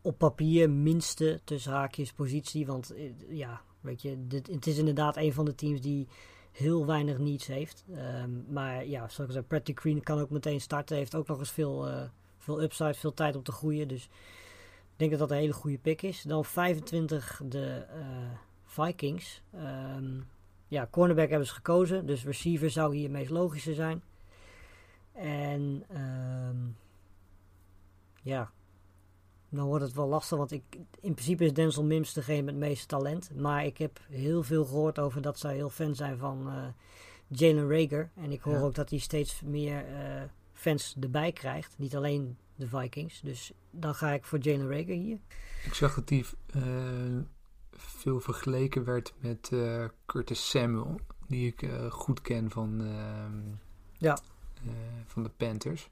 op papier minste tussen haakjes positie. Want ja, weet je, dit, het is inderdaad een van de teams die heel weinig niets heeft. Um, maar ja, zoals ik zei, Patrick Queen kan ook meteen starten. Heeft ook nog eens veel, uh, veel upside, veel tijd om te groeien. Dus ik denk dat dat een hele goede pick is. Dan 25 de uh, Vikings. Um, ja, cornerback hebben ze gekozen. Dus receiver zou hier het meest logische zijn. En um, ja, dan wordt het wel lastig, want ik, in principe is Denzel Mims degene met het meeste talent. Maar ik heb heel veel gehoord over dat zij heel fan zijn van uh, Jalen Rager. En ik hoor ja. ook dat hij steeds meer uh, fans erbij krijgt. Niet alleen de Vikings. Dus dan ga ik voor Jalen Rager hier. Ik zag dat hij uh, veel vergeleken werd met Curtis Samuel. Die ik goed ken van... ehm, ja. Uh, van de Panthers.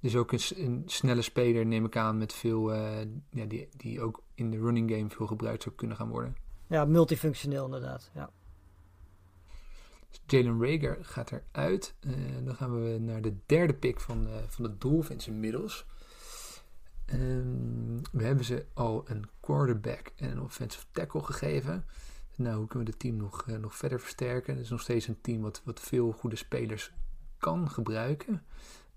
Dus ook een, een, snelle speler, neem ik aan, met veel, uh, ja, die, die ook in de running game veel gebruikt zou kunnen gaan worden. Ja, multifunctioneel inderdaad. Ja. Dus Jalen Rager gaat eruit. Uh, dan gaan we naar de derde pick van, van de Dolphins inmiddels. Um, we hebben ze al een quarterback en een offensive tackle gegeven. Nou, hoe kunnen we het team nog, nog verder versterken? Het is nog steeds een team wat, wat veel goede spelers kan gebruiken.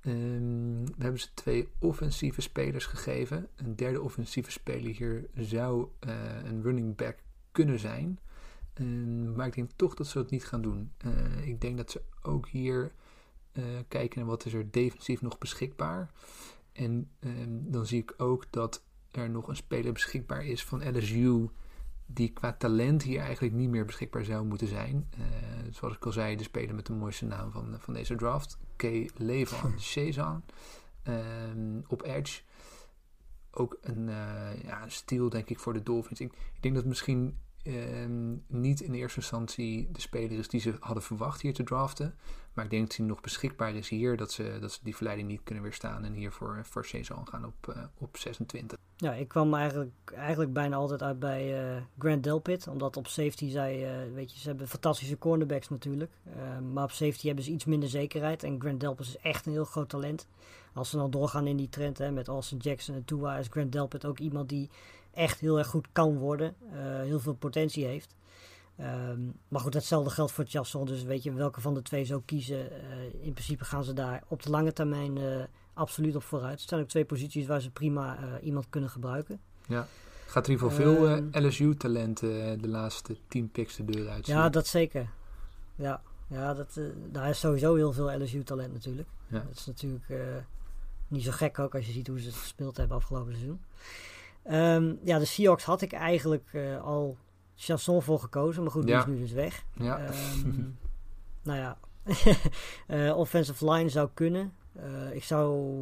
Um, we hebben ze twee offensieve spelers gegeven. Een derde offensieve speler hier zou uh, een running back kunnen zijn. Um, maar ik denk toch dat ze het niet gaan doen. Uh, ik denk dat ze ook hier uh, kijken naar wat is er defensief nog beschikbaar. En um, dan zie ik ook dat er nog een speler beschikbaar is van LSU die qua talent hier eigenlijk niet meer beschikbaar zou moeten zijn. Uh, zoals ik al zei, de speler met de mooiste naam van, van deze draft. K. Levan (laughs) Chezan. Um, op Edge. Ook een, uh, ja, een denk ik, voor de Dolphins. Ik, ik denk dat misschien um, niet in eerste instantie de speler is die ze hadden verwacht hier te draften. Maar ik denk dat hij nog beschikbaar is hier. Dat ze, dat ze die verleiding niet kunnen weerstaan. En hier voor, voor Chezan gaan op, uh, op 26. Ja, ik kwam eigenlijk, eigenlijk bijna altijd uit bij uh, Grant Delpit. Omdat op safety zij, uh, weet je, ze hebben fantastische cornerbacks natuurlijk. Uh, maar op safety hebben ze iets minder zekerheid. En Grant Delpit is echt een heel groot talent. Als ze dan doorgaan in die trend hè, met Austin Jackson en Tua, is Grant Delpit ook iemand die echt heel erg goed kan worden. heel veel potentie heeft. Um, maar goed, hetzelfde geldt voor Chasson. Dus weet je welke van de twee zou kiezen. In principe gaan ze daar op de lange termijn absoluut op vooruit. Het zijn ook twee posities waar ze prima uh, iemand kunnen gebruiken. Ja. Gaat er in ieder geval veel um, LSU-talenten de laatste tien picks de deur uit? Ja, dat zeker. Ja, ja dat, daar is sowieso heel veel LSU-talent natuurlijk. Ja. Dat is natuurlijk niet zo gek ook als je ziet hoe ze het gespeeld hebben afgelopen seizoen. Um, ja, de Seahawks had ik eigenlijk al Chasson voor gekozen, maar goed, die ja. is nu dus weg. Ja. Um, (laughs) nou ja, uh, (laughs) offensive line zou kunnen. Uh, ik zou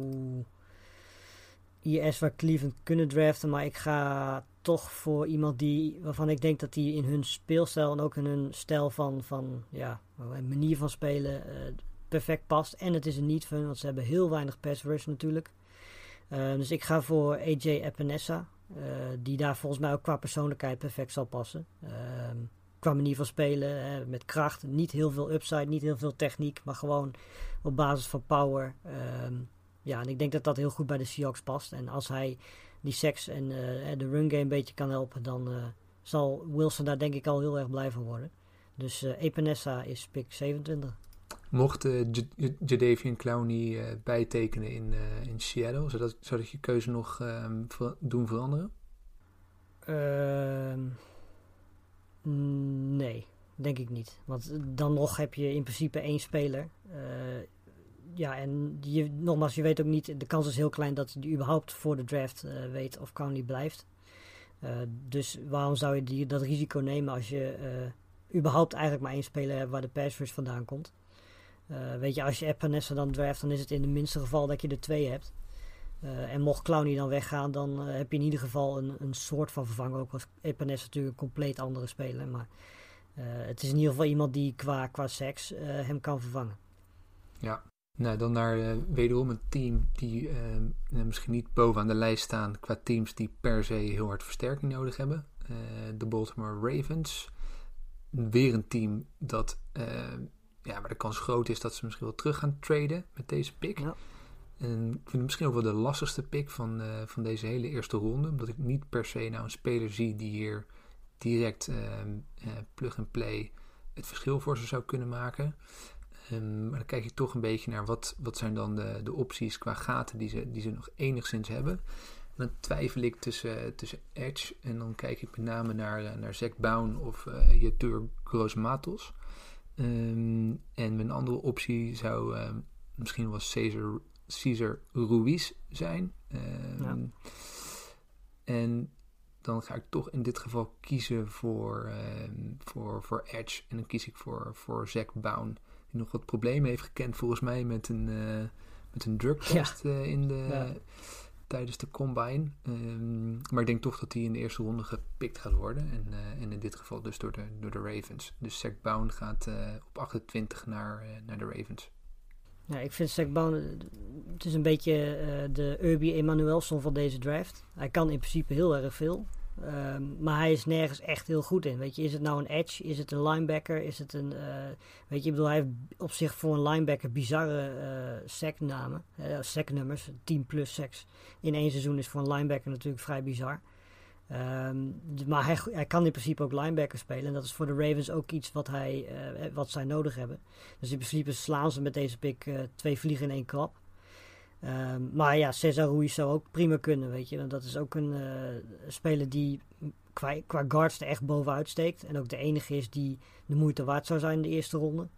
IS waar Cleveland kunnen draften, maar ik ga toch voor iemand die, waarvan ik denk dat die in hun speelstijl en ook in hun stijl van, van ja, manier van spelen uh, perfect past. En het is een niet van, want ze hebben heel weinig pass rush natuurlijk. dus ik ga voor AJ Epinesa. Die daar volgens mij ook qua persoonlijkheid perfect zal passen. Uh, qua manier van spelen, met kracht. Niet heel veel upside, niet heel veel techniek, maar gewoon op basis van power. ja, en ik denk dat dat heel goed bij de Seahawks past. En als hij die seks en eh, de run game een beetje kan helpen, dan eh, zal Wilson daar denk ik al heel erg blij van worden. Dus uh, Epinesa is pick 27. Mocht uh, Jadavian Clowney bijtekenen in, in Seattle, zou dat, zou dat je keuze nog ehm, ver doen veranderen? Ehm, nee, denk ik niet. Want dan nog heb je in principe één speler. Ja, en je, nogmaals, je weet ook niet, de kans is heel klein dat hij überhaupt voor de draft weet of Clowney blijft. dus waarom zou je die, dat risico nemen als je überhaupt eigenlijk maar één speler hebt waar de pass vandaan komt? Weet je, als je Epinesa dan draft, dan is het in het minste geval dat je er twee hebt. En mocht Clowny dan weggaan, dan heb je in ieder geval een, een soort van vervanger. Ook als Epinesa natuurlijk een compleet andere speler. Maar het is in ieder geval iemand die qua, qua seks hem kan vervangen. Ja, nou dan naar wederom een team die misschien niet bovenaan de lijst staan qua teams die per se heel hard versterking nodig hebben. de Baltimore Ravens. Weer een team dat ja, maar de kans groot is dat ze misschien wel terug gaan traden met deze pick. Ja. En ik vind het misschien ook wel de lastigste pick van, van deze hele eerste ronde. Omdat ik niet per se nou een speler zie die hier direct plug-and-play het verschil voor ze zou kunnen maken. Um, maar dan kijk je toch een beetje naar wat, wat zijn dan de, de opties qua gaten die ze, die ze nog enigszins hebben. En dan twijfel ik tussen, tussen Edge en dan kijk ik met name naar, naar Zack Bown of uh, Jetur Gross Matos. Um, en mijn andere optie zou um, misschien wel Caesar, Caesar Ruiz zijn. Um, ja. En dan ga ik toch in dit geval kiezen voor, voor, voor Edge. En dan kies ik voor, voor Zack Bown. Die nog wat problemen heeft gekend volgens mij met een, uh, met een drugtest ja. uh, in de... Ja tijdens de combine. Um, maar ik denk toch dat hij in de eerste ronde gepikt gaat worden. En, uh, en in dit geval dus door de, door de Ravens. Dus Zach Bound gaat op 28 naar, naar de Ravens. Ja, ik vind Zach Bound, het is een beetje de Urbi Emanuelson van deze draft. Hij kan in principe heel erg veel. Um, maar hij is nergens echt heel goed in. Weet je, is het nou een edge? Is het een linebacker? Is het een. Uh, weet je, ik bedoel, hij heeft op zich voor een linebacker bizarre uh, sacknamen. Uh, sacknummers. 10 plus sacks in één seizoen is voor een linebacker natuurlijk vrij bizar. Um, maar hij, hij, kan in principe ook linebacker spelen. En dat is voor de Ravens ook iets wat, hij, wat zij nodig hebben. Dus in principe slaan ze met deze pick twee vliegen in één klap. Um, maar ja, Cesar Ruiz zou ook prima kunnen, weet je. Dat is ook een uh, speler die qua, guards er echt bovenuit steekt. En ook de enige is die de moeite waard zou zijn in de eerste ronde.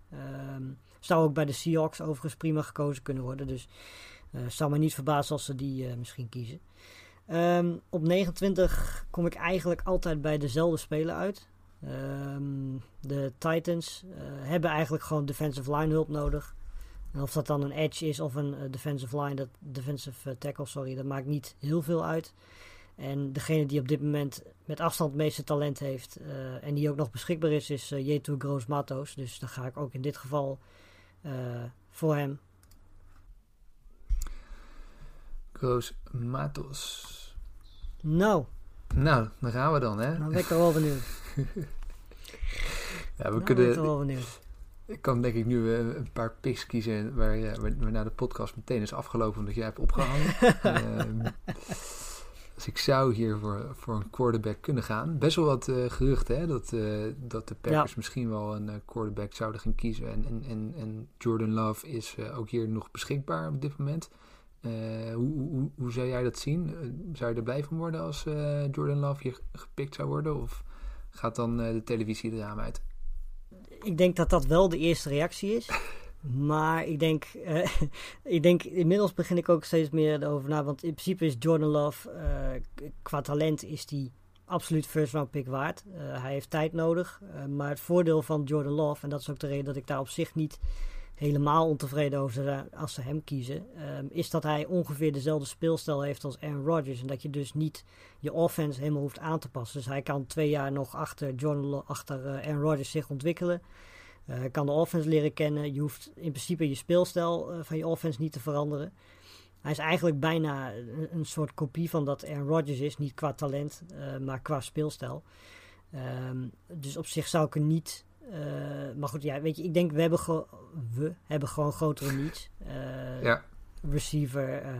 Um, zou ook bij de Seahawks overigens prima gekozen kunnen worden. Dus uh, zou me niet verbazen als ze die uh, misschien kiezen. Um, op 29 kom ik eigenlijk altijd bij dezelfde speler uit. de Titans hebben eigenlijk gewoon defensive line hulp nodig. En of dat dan een edge is of een uh, defensive line, dat, defensive uh, tackle, sorry, dat maakt niet heel veel uit. En degene die op dit moment met afstand het meeste talent heeft uh, en die ook nog beschikbaar is, is uh, Jetu Groos Matos. Dus dan ga ik ook in dit geval voor hem. Groos Matos. Nou. Nou, dan gaan we dan, hè? Dan ben ik er wel benieuwd. (laughs) ja, we nou, kunnen. Ben ik er wel benieuwd. Ik kan denk ik nu uh, een paar picks kiezen waar, waarna de podcast meteen is afgelopen omdat jij hebt opgehangen. um, (laughs) dus ik zou hier voor, voor een quarterback kunnen gaan. Best wel wat uh, geruchten hè, dat, dat de Packers ja. misschien wel een quarterback zouden gaan kiezen. En, en, en, en Jordan Love is ook hier nog beschikbaar op dit moment. Hoe, hoe, hoe, zou jij dat zien? zou je er blij van worden als Jordan Love hier gepikt zou worden? Of gaat dan de televisie raam uit? Ik denk dat dat wel de eerste reactie is. Maar ik denk, uh, (laughs) ik denk, inmiddels begin ik ook steeds meer erover na. Want in principe is Jordan Love, uh, qua talent is die absoluut first round pick waard. Uh, hij heeft tijd nodig. maar het voordeel van Jordan Love, en dat is ook de reden dat ik daar op zich niet helemaal ontevreden over als ze hem kiezen, um, is dat hij ongeveer dezelfde speelstijl heeft als Aaron Rodgers. En dat je dus niet je offense helemaal hoeft aan te passen. Dus hij kan twee jaar nog achter, achter uh, Aaron Rodgers zich ontwikkelen. Hij kan de offense leren kennen. Je hoeft in principe je speelstijl uh, van je offense niet te veranderen. Hij is eigenlijk bijna een, soort kopie van dat Aaron Rodgers is. Niet qua talent, maar qua speelstijl. Um, dus op zich zou ik er niet maar goed, ja, weet je, ik denk we hebben, we hebben gewoon grotere needs. Uh, ja. receiver, uh,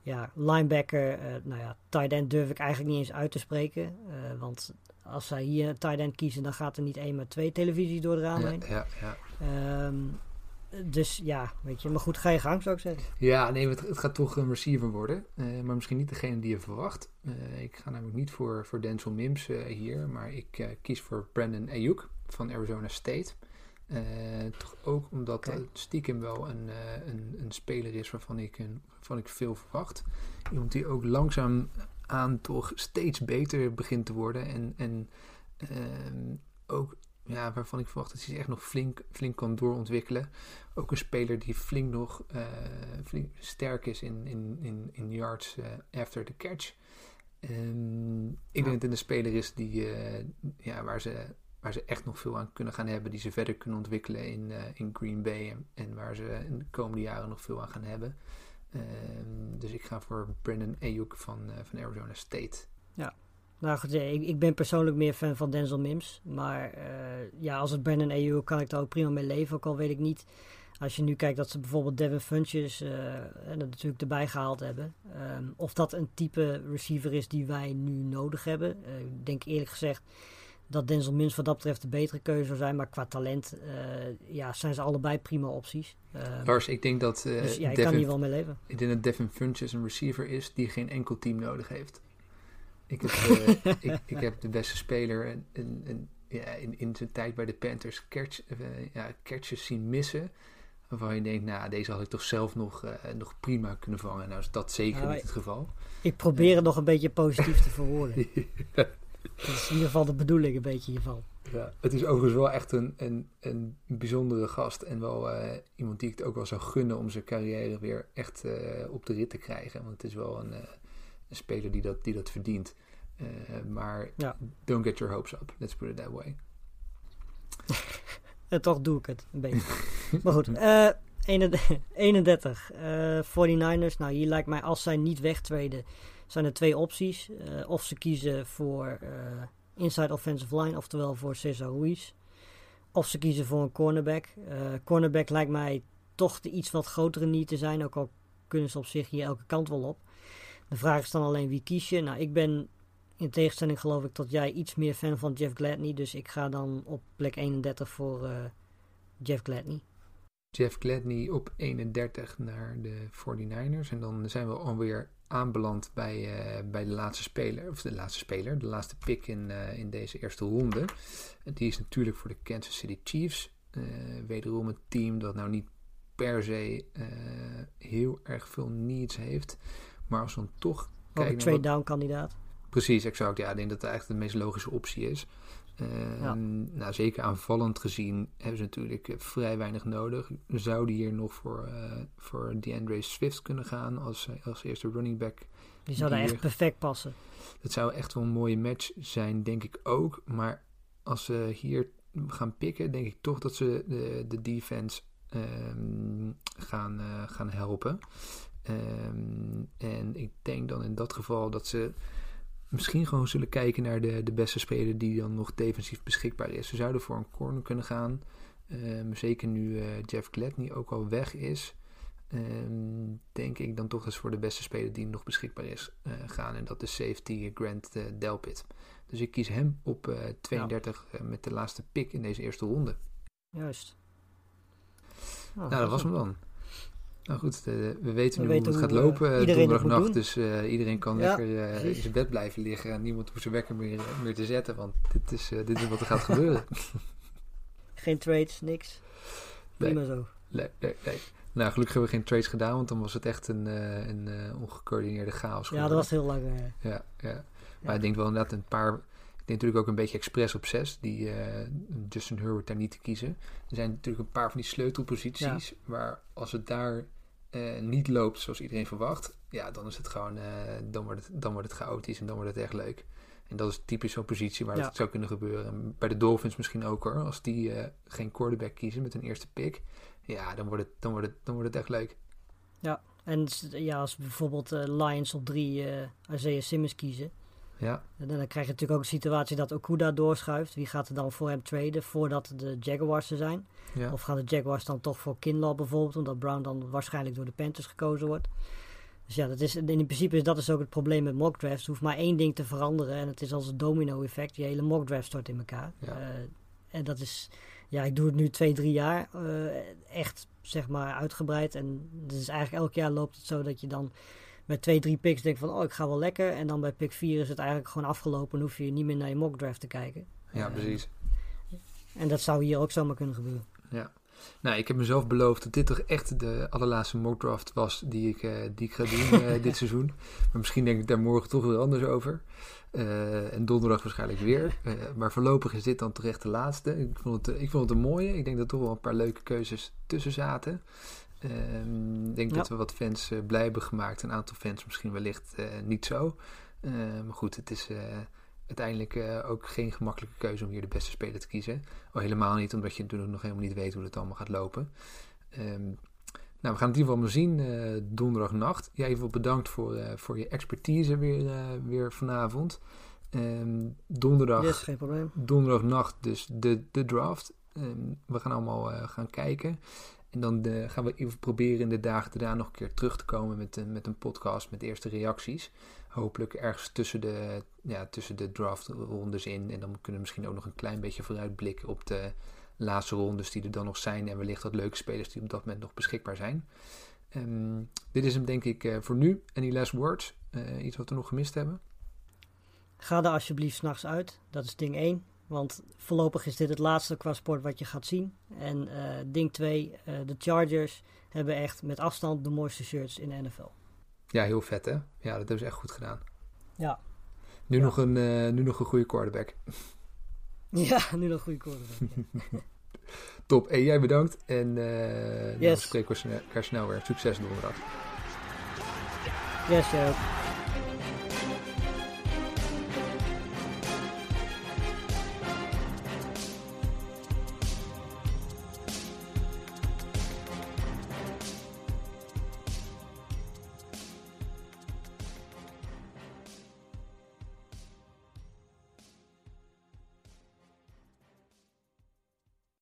ja, linebacker, nou ja, tight end durf ik eigenlijk niet eens uit te spreken. want als zij hier een tight end kiezen, dan gaat er niet één, maar twee televisies door de raam ja, heen. Ja, ja. Um, dus ja, weet je, maar goed, ga je gang zou ik zeggen. Ja, nee, het, het gaat toch een receiver worden. Uh, maar misschien niet degene die je verwacht. Uh, ik ga namelijk niet voor, voor Denzel Mims uh, hier, maar ik kies voor Brandon Ayuk van Arizona State. toch ook omdat okay. stiekem wel een, een, een speler is waarvan ik, een, waarvan ik veel verwacht. Iemand die ook langzaam aan toch steeds beter begint te worden. En, en ehm, ook ja, waarvan ik verwacht dat hij zich echt nog flink, flink kan doorontwikkelen. Ook een speler die flink nog uh, flink sterk is in, in, in, in yards after the catch. Um, ik ja. denk dat het een speler is die, ja, waar, ze, waar ze echt nog veel aan kunnen gaan hebben. Die ze verder kunnen ontwikkelen in, in Green Bay. En, waar ze in de komende jaren nog veel aan gaan hebben. Um, dus ik ga voor Brandon Ayuk van, van Arizona State. Ja, nou goed, ik, ben persoonlijk meer fan van Denzel Mims. Maar uh, ja, als het Brandon EU kan ik daar ook prima mee leven. Ook al weet ik niet, als je nu kijkt dat ze bijvoorbeeld Devin Funches en dat natuurlijk erbij gehaald hebben. Um, of dat een type receiver is die wij nu nodig hebben. Ik denk eerlijk gezegd dat Denzel Mims wat dat betreft de betere keuze zou zijn. Maar qua talent ja, zijn ze allebei prima opties. Uh, Lars, ik denk dat... dus ja, ik Devin, kan hier wel mee leven. Ik denk dat Devin Funches een receiver is die geen enkel team nodig heeft. Ik heb, uh, (laughs) ik, ik, heb de beste speler en, en, en ja, in, in zijn tijd bij de Panthers uh, ja, zien missen. Waarvan je denkt, nou, deze had ik toch zelf nog, nog prima kunnen vangen. Nou is dat zeker Nou, niet het geval. Ik probeer het nog een beetje positief te verwoorden. (laughs) Dat is in ieder geval de bedoeling een beetje hiervan. Ja, het is overigens wel echt een, een, een bijzondere gast. En wel uh, iemand die ik het ook wel zou gunnen om zijn carrière weer echt uh, op de rit te krijgen. Want het is wel een, uh, een speler die dat, die dat verdient. maar ja. don't get your hopes up. Let's put it that way. (laughs) en toch doe ik het een beetje. (laughs) maar goed, 31. (laughs) 49ers. Nou, hier lijkt mij als zij niet wegtreden, zijn er twee opties. of ze kiezen voor inside offensive line, oftewel voor Cesar Ruiz. Of ze kiezen voor een cornerback. Uh, cornerback lijkt mij toch de iets wat grotere niet te zijn, ook al kunnen ze op zich hier elke kant wel op. De vraag is dan alleen wie kies je. Nou, ik ben in tegenstelling geloof ik tot jij iets meer fan van Jeff Gladney, dus ik ga dan op plek 31 voor Jeff Gladney. Jeff Gladney op 31 naar de 49ers. En dan zijn we alweer aanbeland bij, uh, bij de laatste speler, of de laatste speler, de laatste pick in, uh, in deze eerste ronde. En die is natuurlijk voor de Kansas City Chiefs. Uh, wederom een team dat nou niet per se heel erg veel needs heeft. Maar als we dan toch kijken. Een trade down kandidaat. Precies, exact. Ja, ik denk dat dat eigenlijk de meest logische optie is. Ja. Nou, zeker aanvallend gezien hebben ze natuurlijk vrij weinig nodig. Zouden hier nog voor, uh, voor DeAndre Swift kunnen gaan als, als eerste running back. Die zou daar echt perfect passen. Dat zou echt wel een mooie match zijn, denk ik ook. Maar als ze hier gaan pikken, denk ik toch dat ze de, de defense um, gaan, uh, gaan helpen. Um, en ik denk dan in dat geval dat ze misschien gewoon zullen kijken naar de, de beste speler die dan nog defensief beschikbaar is. Ze zouden voor een corner kunnen gaan. Um, zeker nu uh, Jeff Gladney ook al weg is. Um, denk ik dan toch eens voor de beste speler die nog beschikbaar is uh, gaan. En dat is safety Grant uh, Delpit. Dus ik kies hem op 32 ja. met de laatste pick in deze eerste ronde. Juist. Oh, nou, dat was hem dan. Nou goed, de, we weten we nu weten hoe het gaat hoe, lopen uh, donderdagnacht. Dus uh, iedereen kan ja, lekker uh, in zijn bed blijven liggen. En niemand hoeft zijn wekker meer, meer te zetten. Want dit is, dit is wat er gaat (laughs) gebeuren. Geen trades, niks. Prima nee. zo. Nee, nee, nee. Nou, gelukkig hebben we geen trades gedaan. Want dan was het echt een, een ongecoördineerde chaos. Ja, dat was heel lang. Ja, ja. Maar ja. ik denk wel inderdaad een paar... Ik denk natuurlijk ook een beetje expres op 6, die uh, Justin Herbert daar niet te kiezen. Er zijn natuurlijk een paar van die sleutelposities ja. waar als het daar uh, niet loopt zoals iedereen verwacht, ja, dan is het gewoon, uh, dan, wordt het, dan wordt het chaotisch en dan wordt het echt leuk. En dat is typisch zo'n positie waar ja. het zou kunnen gebeuren. En bij de Dolphins misschien ook hoor. Als die geen quarterback kiezen met hun eerste pick, ja, dan wordt het, dan wordt het, dan wordt het echt leuk. Ja, en ja, als bijvoorbeeld Lions op drie Isaiah Simmons kiezen, Ja, En dan krijg je natuurlijk ook een situatie dat Okuda doorschuift. Wie gaat er dan voor hem traden voordat de Jaguars er zijn? ja. Of gaan de Jaguars dan toch voor Kinlaw bijvoorbeeld, omdat Brown dan waarschijnlijk door de Panthers gekozen wordt? Dus ja, dat is, in principe is dat is ook het probleem met mock drafts. Er hoeft maar één ding te veranderen en het is als een domino effect. Je hele mock draft stort in elkaar. Ja. Eh, en dat is, ja, ik doe het nu twee, drie jaar eh, echt zeg maar uitgebreid. En dus eigenlijk elk jaar loopt het zo dat je dan met twee, drie picks denkt van, oh ik ga wel lekker. En dan bij pick 4 is het eigenlijk gewoon afgelopen en hoef je niet meer naar je mock draft te kijken. ja, precies. En dat zou hier ook zomaar kunnen gebeuren. Ja. Nou, ik heb mezelf beloofd dat dit toch echt de allerlaatste mock draft was die ik, eh, die ik ga doen eh, (laughs) dit seizoen. Maar misschien denk ik daar morgen toch weer anders over. Eh, en donderdag waarschijnlijk weer. Eh, maar voorlopig is dit dan terecht de laatste. Ik vond, het, ik vond het een mooie. Ik denk dat er toch wel een paar leuke keuzes tussen zaten. Ehm, Ik denk Ja. dat we wat fans eh, blij hebben gemaakt. Een aantal fans misschien wellicht eh, niet zo. Eh, maar goed, het is eh, uiteindelijk ook geen gemakkelijke keuze om hier de beste speler te kiezen. Al helemaal niet, omdat je natuurlijk nog helemaal niet weet hoe het allemaal gaat lopen. Ehm, nou, we gaan het in ieder geval maar zien donderdagnacht. Jij even bedankt voor, voor je expertise weer, weer vanavond. Ehm, donderdag, Yes, geen probleem. donderdagnacht dus de, de draft. Ehm, we gaan allemaal gaan kijken. En dan eh, gaan we even proberen in de dagen daarna nog een keer terug te komen met, een- met een podcast met eerste reacties. Hopelijk ergens tussen de, ja, tussen de draftrondes in. En dan kunnen we misschien ook nog een klein beetje vooruitblikken op de laatste rondes die er dan nog zijn. En wellicht wat leuke spelers die op dat moment nog beschikbaar zijn. Ehm, dit is hem denk ik eh, voor nu. Any last words? Eh, iets wat we nog gemist hebben? Ga er alsjeblieft s'nachts uit. Dat is ding 1. Want voorlopig is dit het laatste qua sport wat je gaat zien. En eh, ding 2, de Chargers hebben echt met afstand de mooiste shirts in de NFL. Ja, heel vet hè? Ja, dat hebben ze echt goed gedaan. Ja. Nu, Ja. nog, een, eh, nu nog een goede quarterback. (laughs) Ja, nu nog goede quarterback. ja. (laughs) Top. Hey, jij bedankt. En eh nou, Yes. we spreken elkaar snel weer. Succes donderdag. Yes, jij ook.